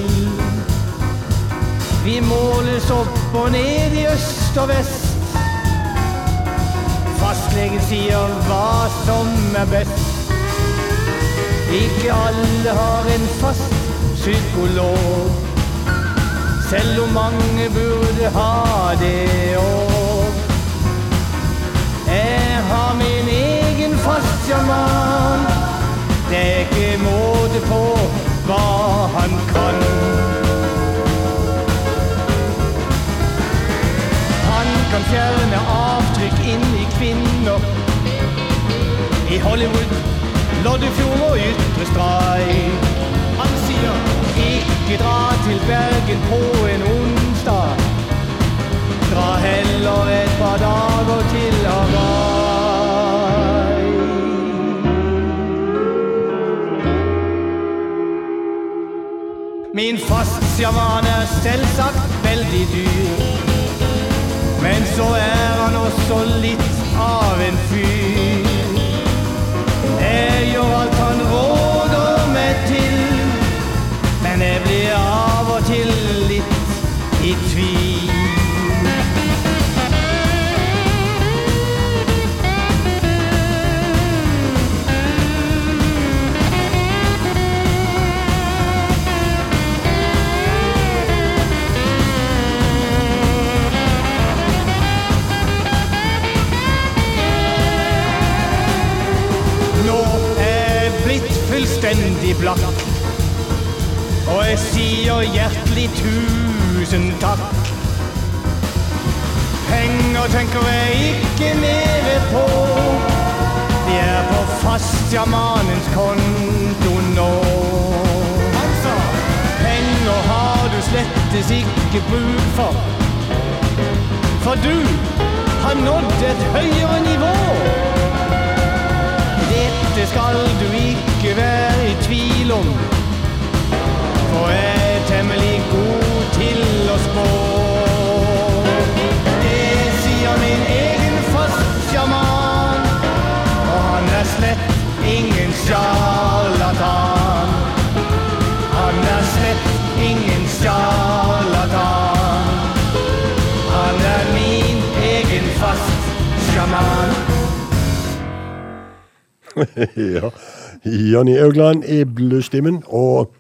Vi måles opp og ned i øst og vest. Fastlegen sier hva som er best. Ikke alle har en fast psykolog, selv om mange burde ha det òg. Jeg har min egen fastsjaman. Det er ikke måte på hva han kan. Han kan fjerne avtrykk inni kvinner. I Hollywood, Loddefjord og Ytre Stray. Han sier ikke dra til Bergen på en onsdag. Dra og et par dager til Hawaii. Min fastsjaman er selvsagt veldig dyr. Men så er han også litt av en fyr. Jeg gjør alt han råder meg til. Men jeg blir av og til litt i tvil. Fullstendig blakk. Og jeg sier hjertelig tusen takk. Penger tenker jeg ikke mere på. De er på fastjamanens konto nå. Han penger har du slettes ikke bruk for. For du har nådd et høyere nivå. Dette skal du ikke være i tvil om. For jeg er temmelig god til å spå. Det sier min egen fastsjaman. Og han er slett ingen sjarlatan. Han er slett ingen sjarlatan. Han er min egen fastsjaman. ja. Jonny Augland i bluestimen. Og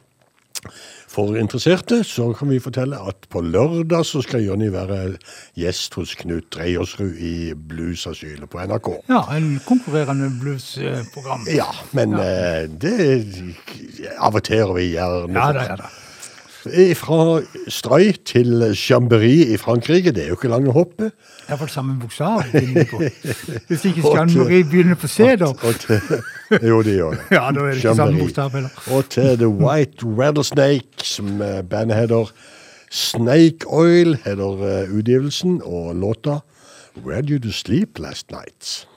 for interesserte så kan vi fortelle at på lørdag så skal Jonny være gjest hos Knut Dreiersrud i Bluesasylet på NRK. Ja, en konkurrerende bluesprogram. Ja, men ja. det averterer vi gjerne Ja det ja da. Fra Strøy til Chambéry i Frankrike, det er jo ikke lange hoppet. Iallfall samme bokstav. Hvis ikke Chambéry begynner på C, da. Jo, det gjør det. Ja, da er det ikke samme bokstav heller. Og til The White Rattlesnake, som eh, bandet heter. Snake Oil heter eh, utgivelsen, og låta Where Did You Sleep Last Night?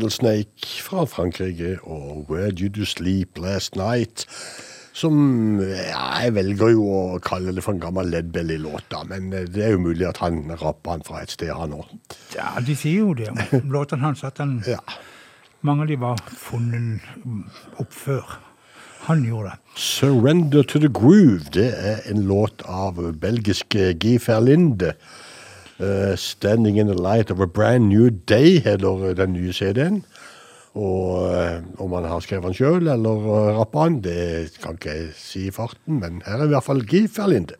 Rattlesnake fra Frankrike og Where Did You Sleep Last Night? Som ja, Jeg velger jo å kalle det for en gammel Ledbelly-låt, men eh, det er jo mulig at han rapper den fra et sted, han òg. Ja, de sier jo det. om Låtene hans at han, mange av de var funnet mm, opp før. Han gjorde det. Surrender to the Groove, det er en låt av belgiske Guy Verlinde. Eh, Standing in the Light of a Brand New Day heter den nye CD-en. Og uh, om han har skrevet den sjøl eller uh, rappa den, det kan ikke jeg si i farten, men her er i hvert fall Gif Verlinde.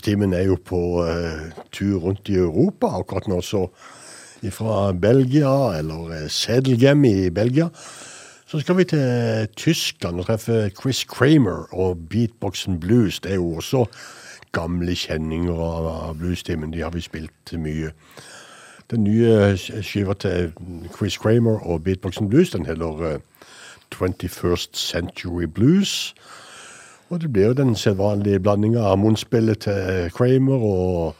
Bluestimen er jo på uh, tur rundt i Europa akkurat nå, så fra Belgia, eller uh, Sedelgem i Belgia, så skal vi til Tyskland og treffe Chris Kramer og Beatboxen Blues. Det er jo også gamle kjenninger av bluestimen. De har vi spilt mye. Den nye skiva til Chris Kramer og Beatboxen Blues, den heter eh, 21st Century Blues. Og det blir jo den sedvanlige blandinga av munnspillet til Kramer og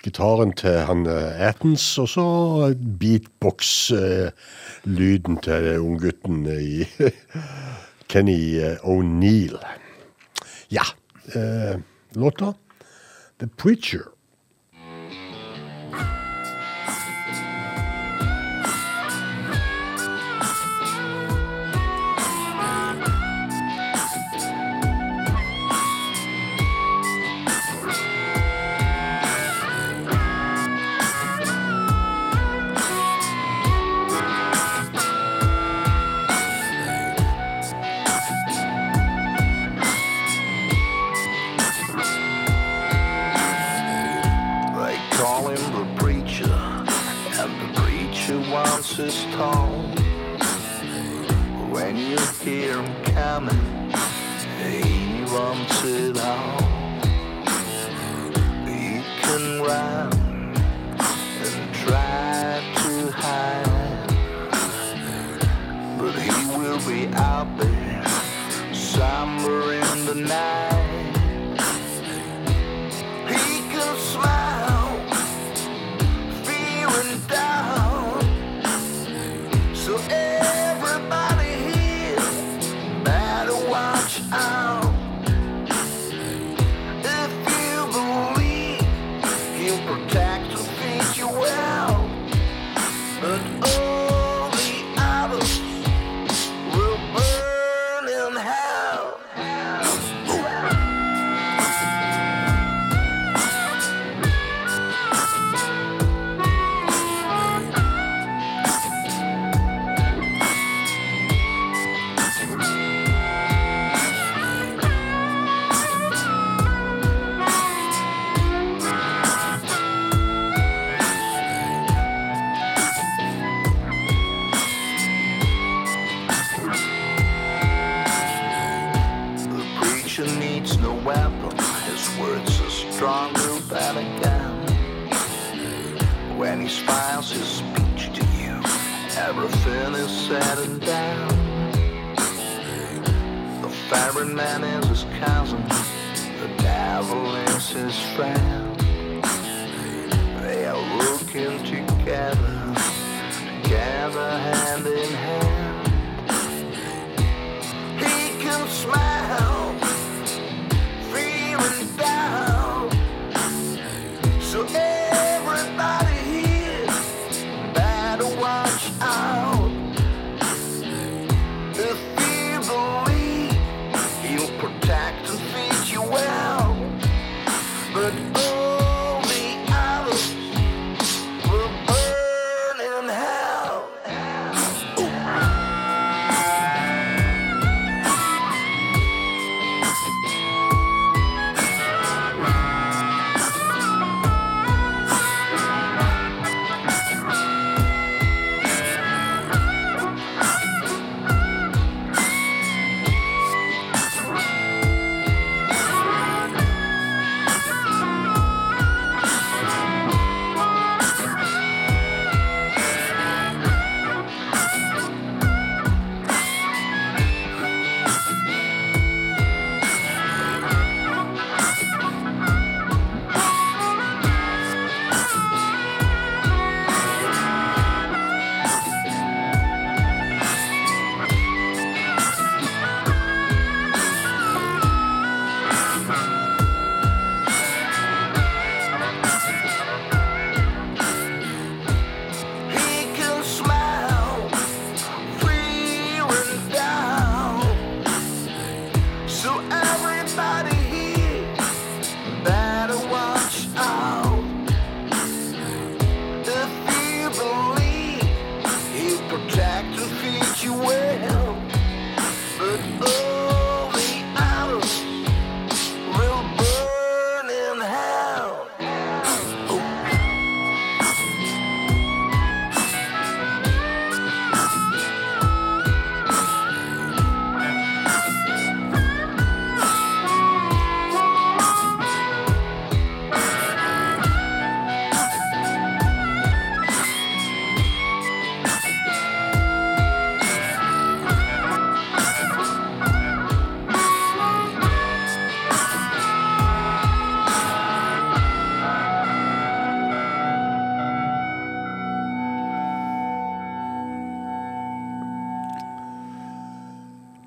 gitaren til han eh, Athens, og så beatbox-lyden til unggutten i Kenny eh, O'Neill. Ja, eh, låta The Preacher.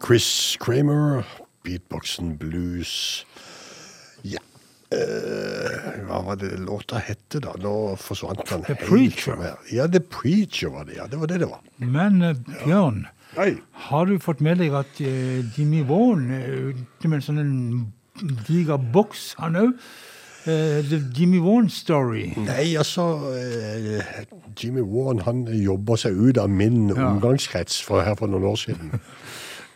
Chris Kramer, beatboxen blues. Ja. uh, hva var det låta hette, da? Nå forsvant den The Preacher. fra. Ja, The Preacher var det, ja. Det var det det var. Men uh, Bjørn, ja. har du fått med deg at uh, Jimmy Vaughan er ute med en sånn diger boks, han òg? The Jimmy Warren Story. Nei, altså uh, Jimmy Warren han jobber seg ut av min Ja. omgangskrets for her for noen år siden.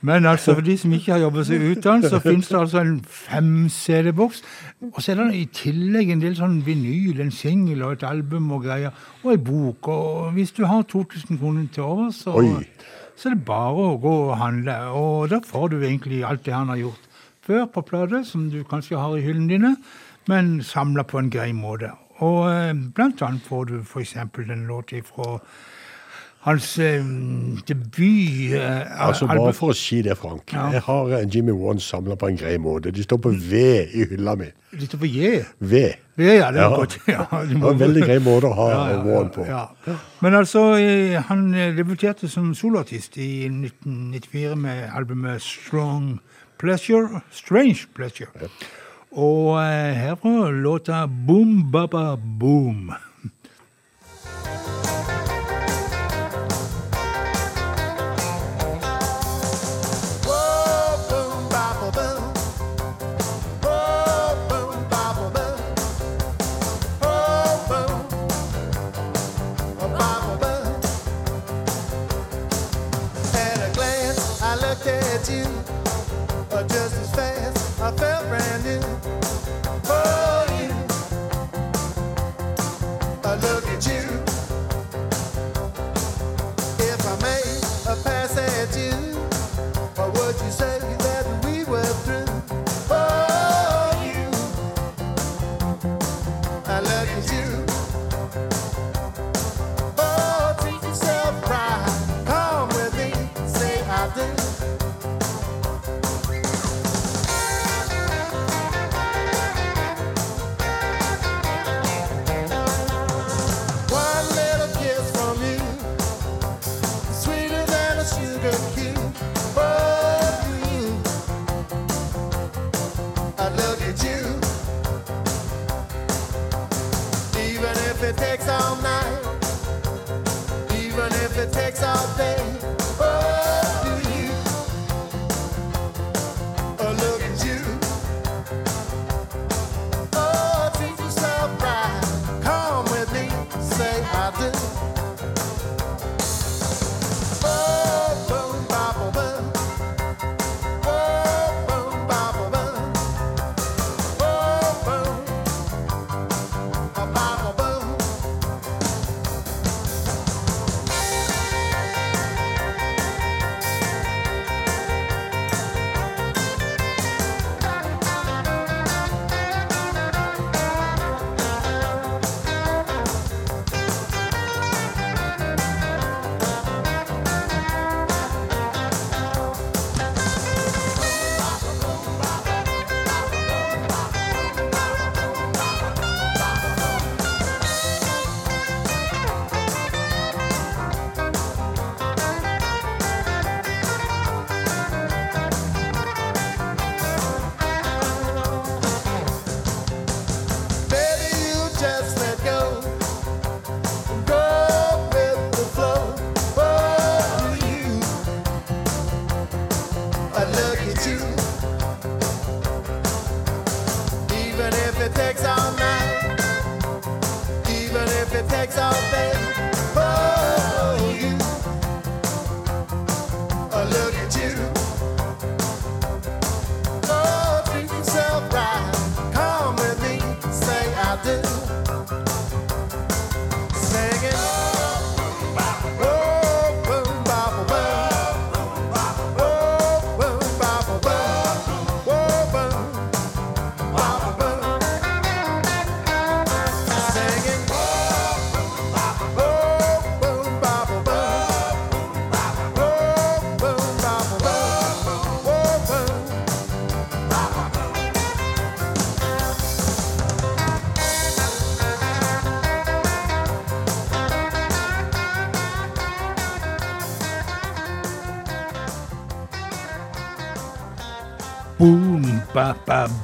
Men altså, for de som ikke har jobbet seg ut den, så finnes det altså en fem-CD-boks. Og så er det i tillegg en del sånn vinyl, en singel og et album og greier. Og ei bok. Og hvis du har 2000 kroner til over, så, så er det bare å gå og handle. Og da får du egentlig alt det han har gjort før på plate, som du kanskje har i hyllene dine, men samla på en grei måte. Og eh, blant annet får du f.eks. den låt fra hans debut eh, Altså. Bare for å si det, Frank. Ja. Jeg har eh, Jimmy Warren samla på en grei måte. De står på V i hylla mi. står på J. V. V, ja, det er godt. Ja, det var en veldig grei måte å ha Ja, ja, Warren på. ja. Men altså, eh, han debuterte som soloartist i 1994 med albumet Strong Pleasure, Strange Pleasure. Og herfra her låta Boom Baba Boom.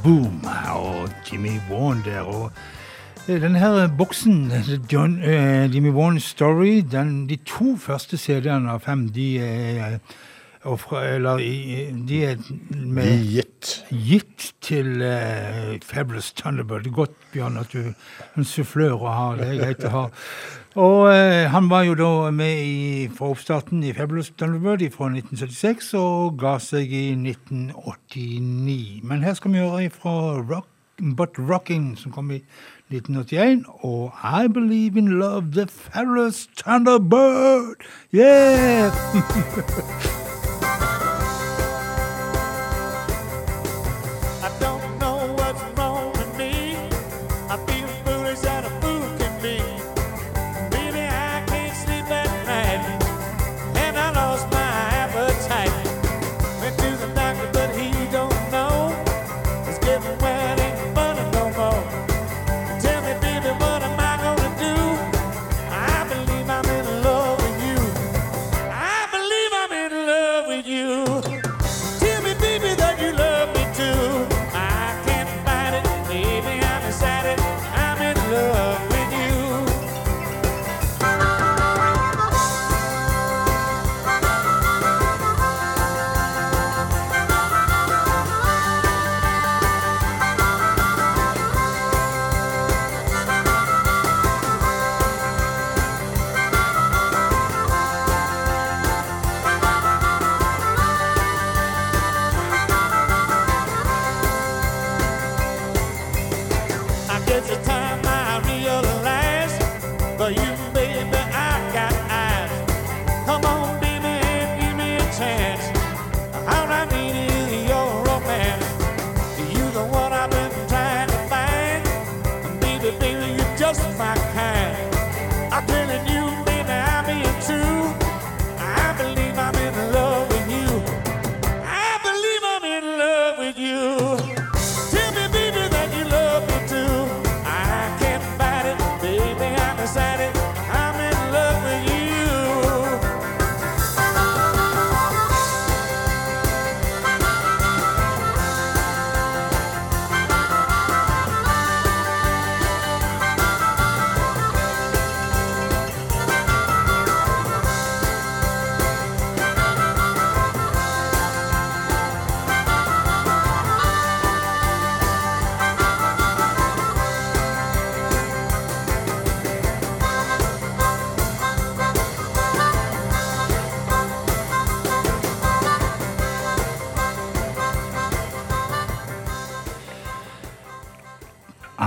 Boom. Og Jimmy Warren der. Og eh, denne her boksen, John, uh, Jimmy Warren's Story, den, de to første CD-ene av fem, de er og fra, eller, de er med, gitt. gitt til uh, Fabulous Thunderbird. Er godt, Bjørn, at du er en sufflør å ha. Det er greit å ha. Og eh, han var jo da med i, fra oppstarten i Fabulous Thunderbird fra 1976 og ga seg i 1989. Men her skal vi høre fra Rock, But Rocking, som kom i 1981, og I Believe in Love, The Fabulous Thunderbird. Yeah!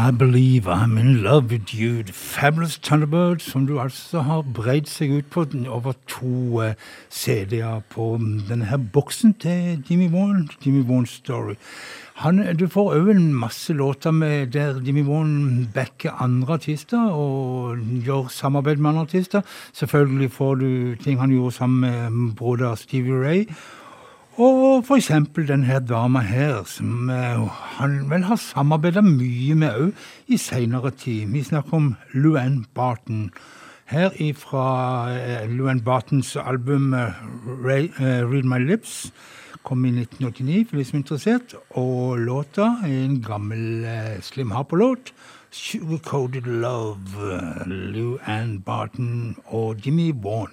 I Believe I'm In Love With You, The Fabulous Thunderbird, som du altså har breid seg ut på over to uh, CD-er på denne her boksen til Jimmy Vaughan, Jimmy Vaughan Story. Han, du får òg en masse låter med der Jimmy Vaughan backer andre artister og gjør samarbeid med andre artister. Selvfølgelig får du ting han gjorde sammen med broder Stevie Ray. Og for eksempel denne dama her, som eh, han vel har samarbeida mye med òg i seinere tid. Vi snakker om Luann Barton. Her ifra eh, Luann Bartons album eh, Read My Lips. Kom i 1989, for de som er interessert. Og låta er en gammel Slim Harper-låt. Sugarcoated Love. Lou Ann Barton og Jimmy Vaughan.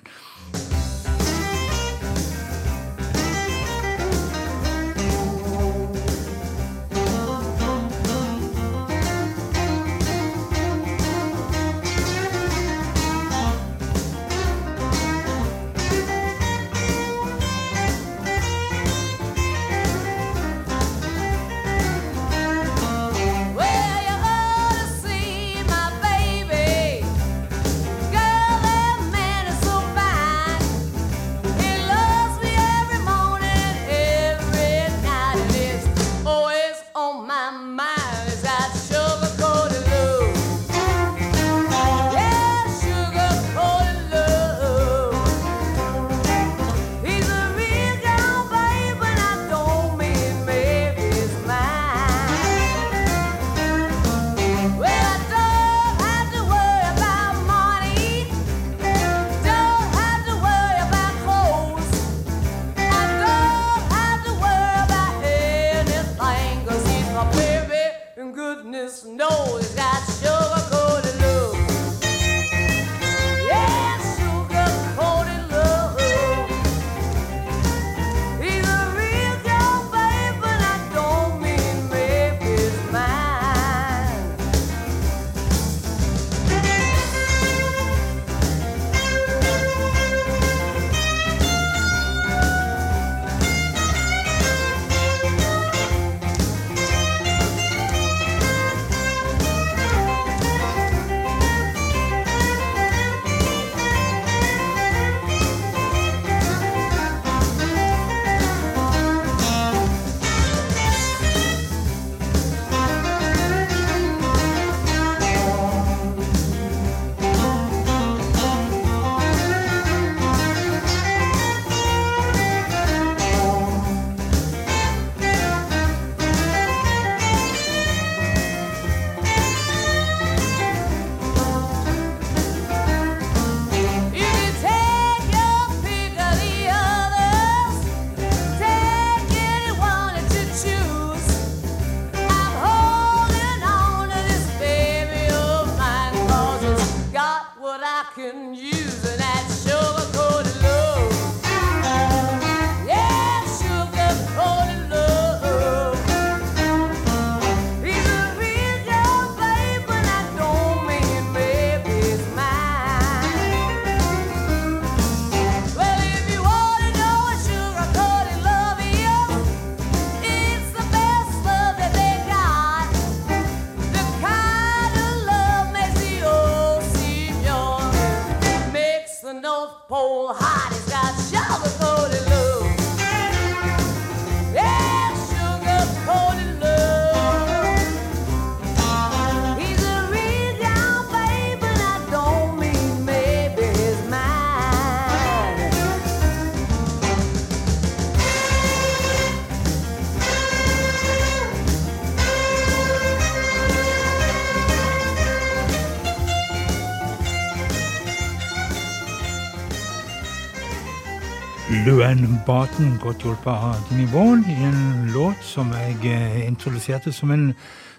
Barton, godt hjulpet av Jimmy Vaughan, i en låt som jeg eh, introduserte som en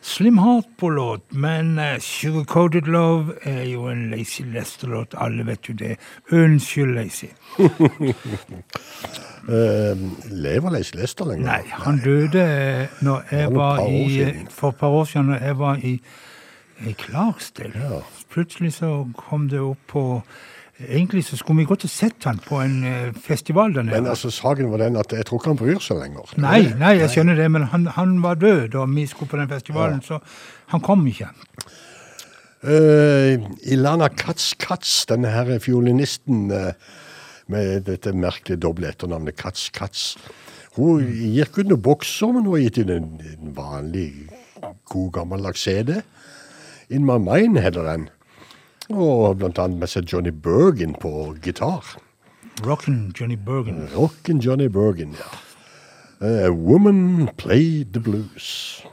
Slim Heart på låt. Men eh, Sugar Coated Love er jo en Lazy Lester-låt, alle vet jo det. Unnskyld, Lazy. Uh, lever Lazy Lester lenger? Nei, han døde eh, når jeg var i. For et par år siden, når jeg var i, i Clarksdale. Plutselig så kom det opp på Egentlig så skulle vi godt ha sett han på en eh, festival der nede. Men altså, saken var den at jeg tror ikke han bryr seg lenger. Nei, nei, jeg skjønner det, men han, han var død da vi skulle på den festivalen, så han kom ikke. Uh, Ilana Katz Katz, denne her fiolinisten uh, med dette merkelige doble etternavnet Katz Katz, hun ut noen bokser, men hun har gitt inn en, en vanlig, god gammeldags CD. In My Mind heter den. Og blant annet med seg Johnny Bergen på gitar. Rockin' Johnny Bergen. Rockin' Johnny Bergen, ja. A woman played the blues.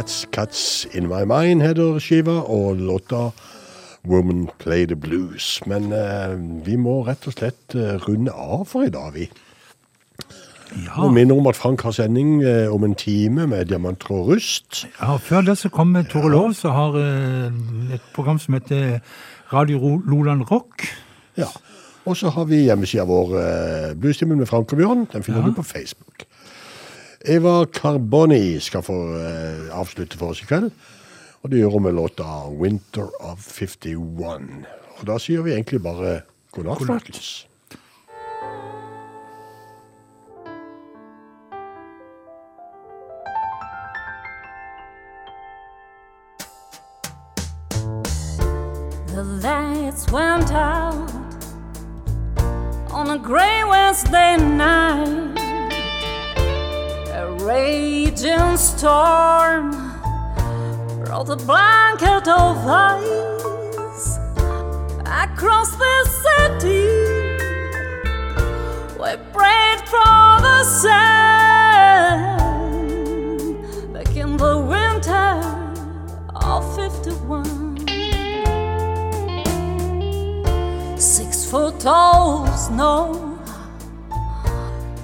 Katz Katz In My Mind heter skiva, og låta Woman Play the Blues. Men eh, vi må rett og slett eh, runde av for i dag, vi. Ja. Og minner om at Frank har sending eh, om en time med Diamanter og rust. Ja, før det så kommer Tore Lov, så har eh, et program som heter Radio Loland Rock. Ja. Og så har vi hjemmesida vår, eh, Bluestimen med Frank og Bjørn. Den finner Ja. du på Facebook. Eva Carboni skal få eh, avslutte for oss i kveld. Og det gjør hun med låta 'Winter of 51'. Og da sier vi egentlig bare god natt, folkens. The lights went out on a gray Wednesday night. Raging storm brought a blanket of ice across the city. We prayed for the sun back in the winter of 51. Six foot tall snow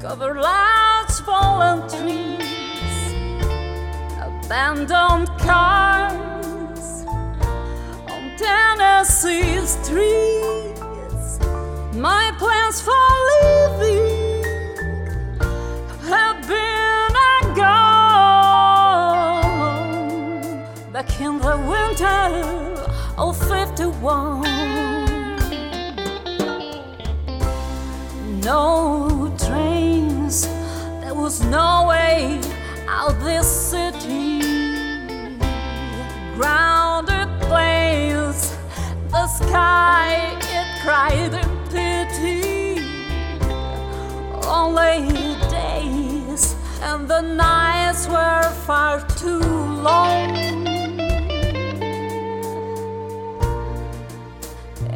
covered large fallen trees, abandoned cars on Tennessee streets. My plans for living have been gone back in the winter of 51. No trains, was no way out this city. Grounded planes, the sky it cried in pity. Only days and the nights were far too long.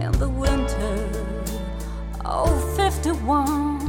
In the winter of 51.